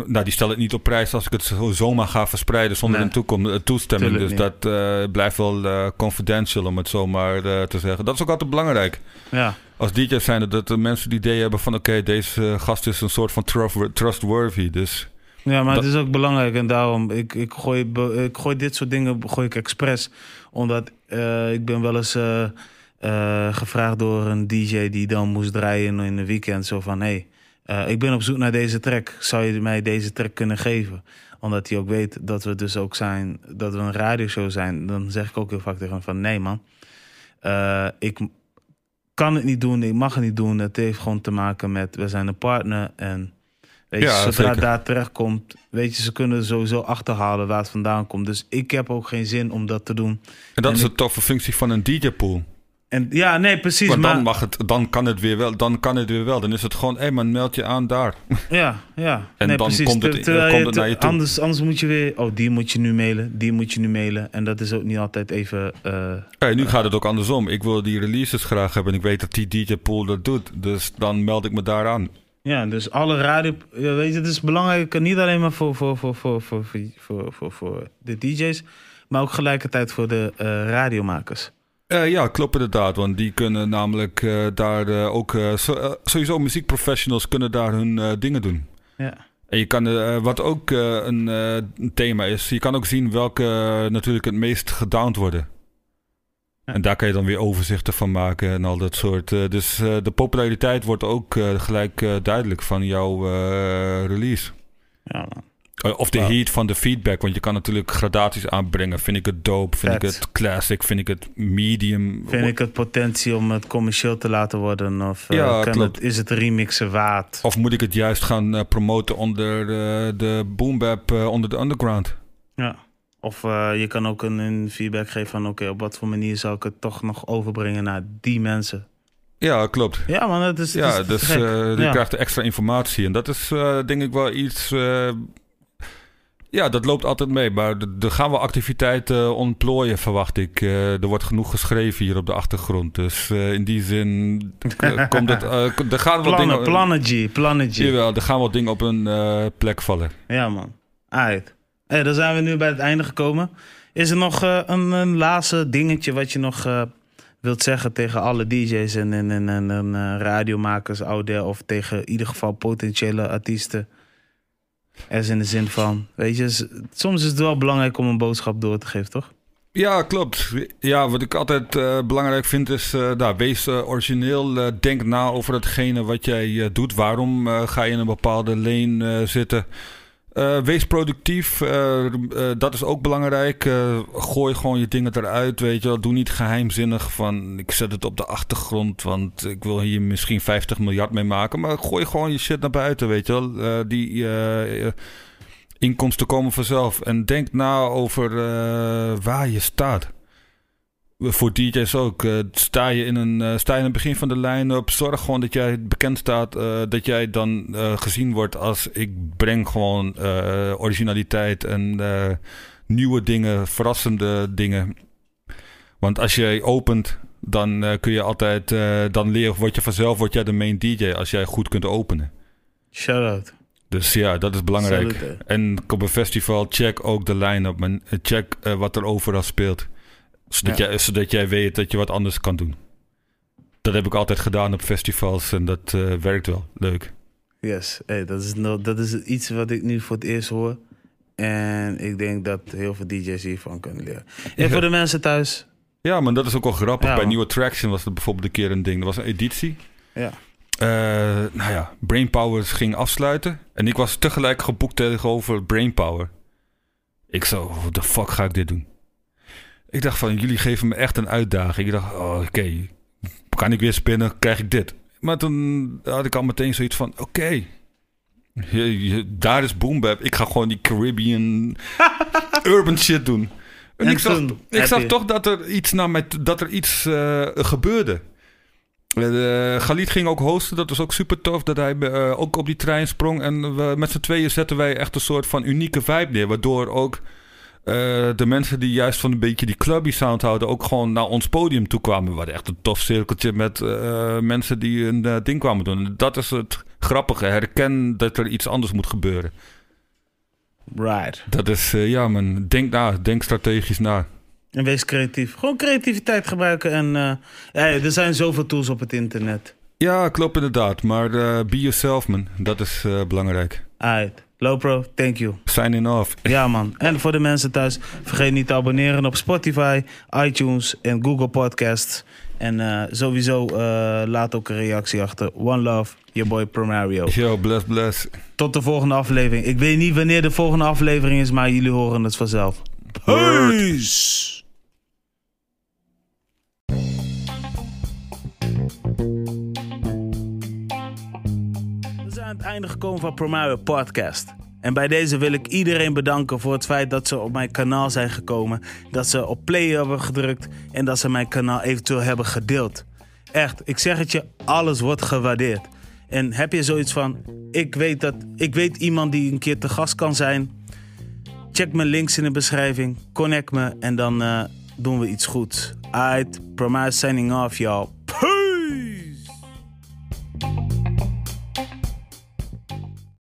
nou, die stelt het niet op prijs als ik het zo, zomaar ga verspreiden zonder Nee. een eh, toestemming. Tuurlijk dus dat blijft wel confidential, om het zo maar eh, te zeggen. Dat is ook altijd belangrijk. ja, Als DJ zijn dat de mensen die idee hebben van... Oké, deze gast is een soort van trust- trustworthy. Dus ja, maar Dat- het is ook belangrijk en daarom, ik, ik, gooi, ik gooi dit soort dingen gooi ik expres. Omdat ik ben wel eens eh, gevraagd door een DJ die dan moest draaien in een weekend. Zo van, hé, hey, eh, ik ben op zoek naar deze track. Zou je mij deze track kunnen geven? Omdat hij ook weet dat we dus ook zijn, dat we een radioshow zijn. Dan zeg ik ook heel vaak tegen hem van, nee man. Eh, ik kan het niet doen, ik mag het niet doen. Het heeft gewoon te maken met, we zijn een partner en... Weet je, Ja, zodra zeker. daar terecht komt, weet je, ze kunnen sowieso achterhalen waar het vandaan komt. Dus ik heb ook geen zin om dat te doen. en dat En is ik- de toffe functie van een DJ-pool. En ja, nee, precies. Maar, dan, mag het, dan kan het weer wel. Dan kan het weer wel. Dan is het gewoon... Hé man, meld je aan daar. Ja, ja. En nee, dan precies. komt het- terwijl komt je het naar je toe. Anders, anders moet je weer, oh, die moet je nu mailen, die moet je nu mailen. En dat is ook niet altijd even. eh, Hey, nu gaat het ook andersom. Ik wil die releases graag hebben. En ik weet dat die DJ Pool dat doet. Dus dan meld ik me daar aan. ja, dus alle radio. weet je, het is belangrijk, niet alleen maar voor, voor, voor, voor, voor, voor, voor, voor, voor de DJ's, maar ook gelijkertijd voor de eh, radiomakers. Eh, ja, klopt inderdaad. Want die kunnen namelijk eh, daar eh, ook... so- sowieso muziekprofessionals kunnen daar hun dingen doen. Ja. En je kan, wat ook een, een thema is... Je kan ook zien welke natuurlijk het meest gedowned worden. Ja. En daar kan je dan weer overzichten van maken en al dat soort. dus de populariteit wordt ook gelijk duidelijk van jouw release. Ja, man. Eh, Of de heat van de feedback. Want je kan natuurlijk gradaties aanbrengen. Vind ik het dope? Vind ik het classic? Vind ik het medium? Vind ik het potentie om het commercieel te laten worden? Of eh, Ja, het, is het remixen waard? Of moet ik het juist gaan eh, promoten onder eh, de boombap, onder de underground? Ja. Of je kan ook een, een feedback geven van... oké, op wat voor manier zou ik het toch nog overbrengen naar die mensen? Ja, klopt. Ja, man, het is, Ja, is dus eh, je Ja. krijgt extra informatie. En dat is denk ik wel iets... ja, dat loopt altijd mee. Maar er gaan wel activiteiten ontplooien, verwacht ik. Eh, er wordt genoeg geschreven hier op de achtergrond. Dus eh, in die zin eh, komt het... eh, er gaan Plannen, dingen... plannen G, plannen G. Jawel, er gaan wel dingen op een eh, plek vallen. Ja, man. Aight. Hey, dan zijn we nu bij het einde gekomen. Is er nog eh, een, een laatste dingetje wat je nog eh, wilt zeggen tegen alle DJ's en, en, en, en, eh, radiomakers out there, of tegen in ieder geval potentiële artiesten? Er is in de zin van, weet je, soms is het wel belangrijk om een boodschap door te geven, toch? Ja, klopt. Ja, wat ik altijd eh, belangrijk vind is, eh, nou, wees eh, origineel. denk na over hetgene wat jij doet. Waarom ga je in een bepaalde lane zitten? Eh, wees productief, eh, eh, dat is ook belangrijk. Gooi gewoon je dingen eruit, weet je wel. Doe niet geheimzinnig van, ik zet het op de achtergrond, want ik wil hier misschien 50 miljard mee maken. Maar gooi gewoon je shit naar buiten, weet je wel. Die inkomsten komen vanzelf. En denk na over waar je staat. Voor DJ's ook. Eh, sta, je in een, eh, sta je in het begin van de line-up. Zorg gewoon dat jij bekend staat. eh, dat jij dan gezien wordt als ik breng gewoon originaliteit en nieuwe dingen, verrassende dingen. Want als jij opent, dan kun je altijd, dan leer, word je vanzelf word jij de main DJ als jij goed kunt openen. Shout-out. Dus ja, dat is belangrijk. Salute. En op een festival check ook de line-up. Check wat er overal speelt. Zodat, Ja. jij, zodat jij weet dat je wat anders kan doen. Dat heb ik altijd gedaan op festivals en dat eh, werkt wel. Leuk. Yes, hey, dat, is no, dat is iets wat ik nu voor het eerst hoor. En ik denk dat heel veel DJ's hiervan kunnen leren. En Ja. voor de mensen thuis, Ja, maar dat is ook wel grappig. Ja, Bij man. New Attraction was er bijvoorbeeld een keer een ding. Er was een editie. ja. Eh, nou ja, Brainpower ging afsluiten. En ik was tegelijk geboekt tegenover Brainpower. Ik zo, what the fuck ga ik dit doen? Ik dacht van, jullie geven me echt een uitdaging. Ik dacht, oh, oké, kan ik weer spinnen, krijg ik dit. Maar toen had ik al meteen zoiets van, oké, daar is Boom Bap. Ik ga gewoon die Caribbean urban shit doen. En, En ik zag, ik zag toch dat er iets, naar mij, dat er iets eh, gebeurde. Uh, Galit ging ook hosten, dat was ook super tof. Dat hij eh, ook op die trein sprong. En we, met z'n tweeën zetten wij echt een soort van unieke vibe neer. Waardoor ook eh, de mensen die juist van een beetje die clubby sound houden... ook gewoon naar ons podium toe kwamen. We hadden echt een tof cirkeltje met eh, mensen die een eh, ding kwamen doen. En dat is het grappige. Herken dat er iets anders moet gebeuren. right. Dat is, ja man, denk na. Denk strategisch na. En wees creatief. Gewoon creativiteit gebruiken. En ja, er zijn zoveel tools op het internet. Ja, klopt inderdaad. Maar be yourself man. Dat is belangrijk. Alright. Lopro, thank you. Signing off. Ja man. En voor de mensen thuis, vergeet niet te abonneren op Spotify, iTunes en Google Podcasts. En eh, sowieso eh, laat ook een reactie achter. One love, your boy Promario. Yo, bless, bless. Tot de volgende aflevering. Ik weet niet wanneer de volgende aflevering is, maar jullie horen het vanzelf. Peace! Het einde gekomen van Promario Podcast. En bij deze wil ik iedereen bedanken voor het feit dat ze op mijn kanaal zijn gekomen. Dat ze op play hebben gedrukt en dat ze mijn kanaal eventueel hebben gedeeld. Echt, ik zeg het je, alles wordt gewaardeerd. En heb je zoiets van, ik weet, dat, ik weet iemand die een keer te gast kan zijn... Check mijn links in de beschrijving. Connect me en dan eh, doen we iets goeds. Alright, Promise signing off, y'all.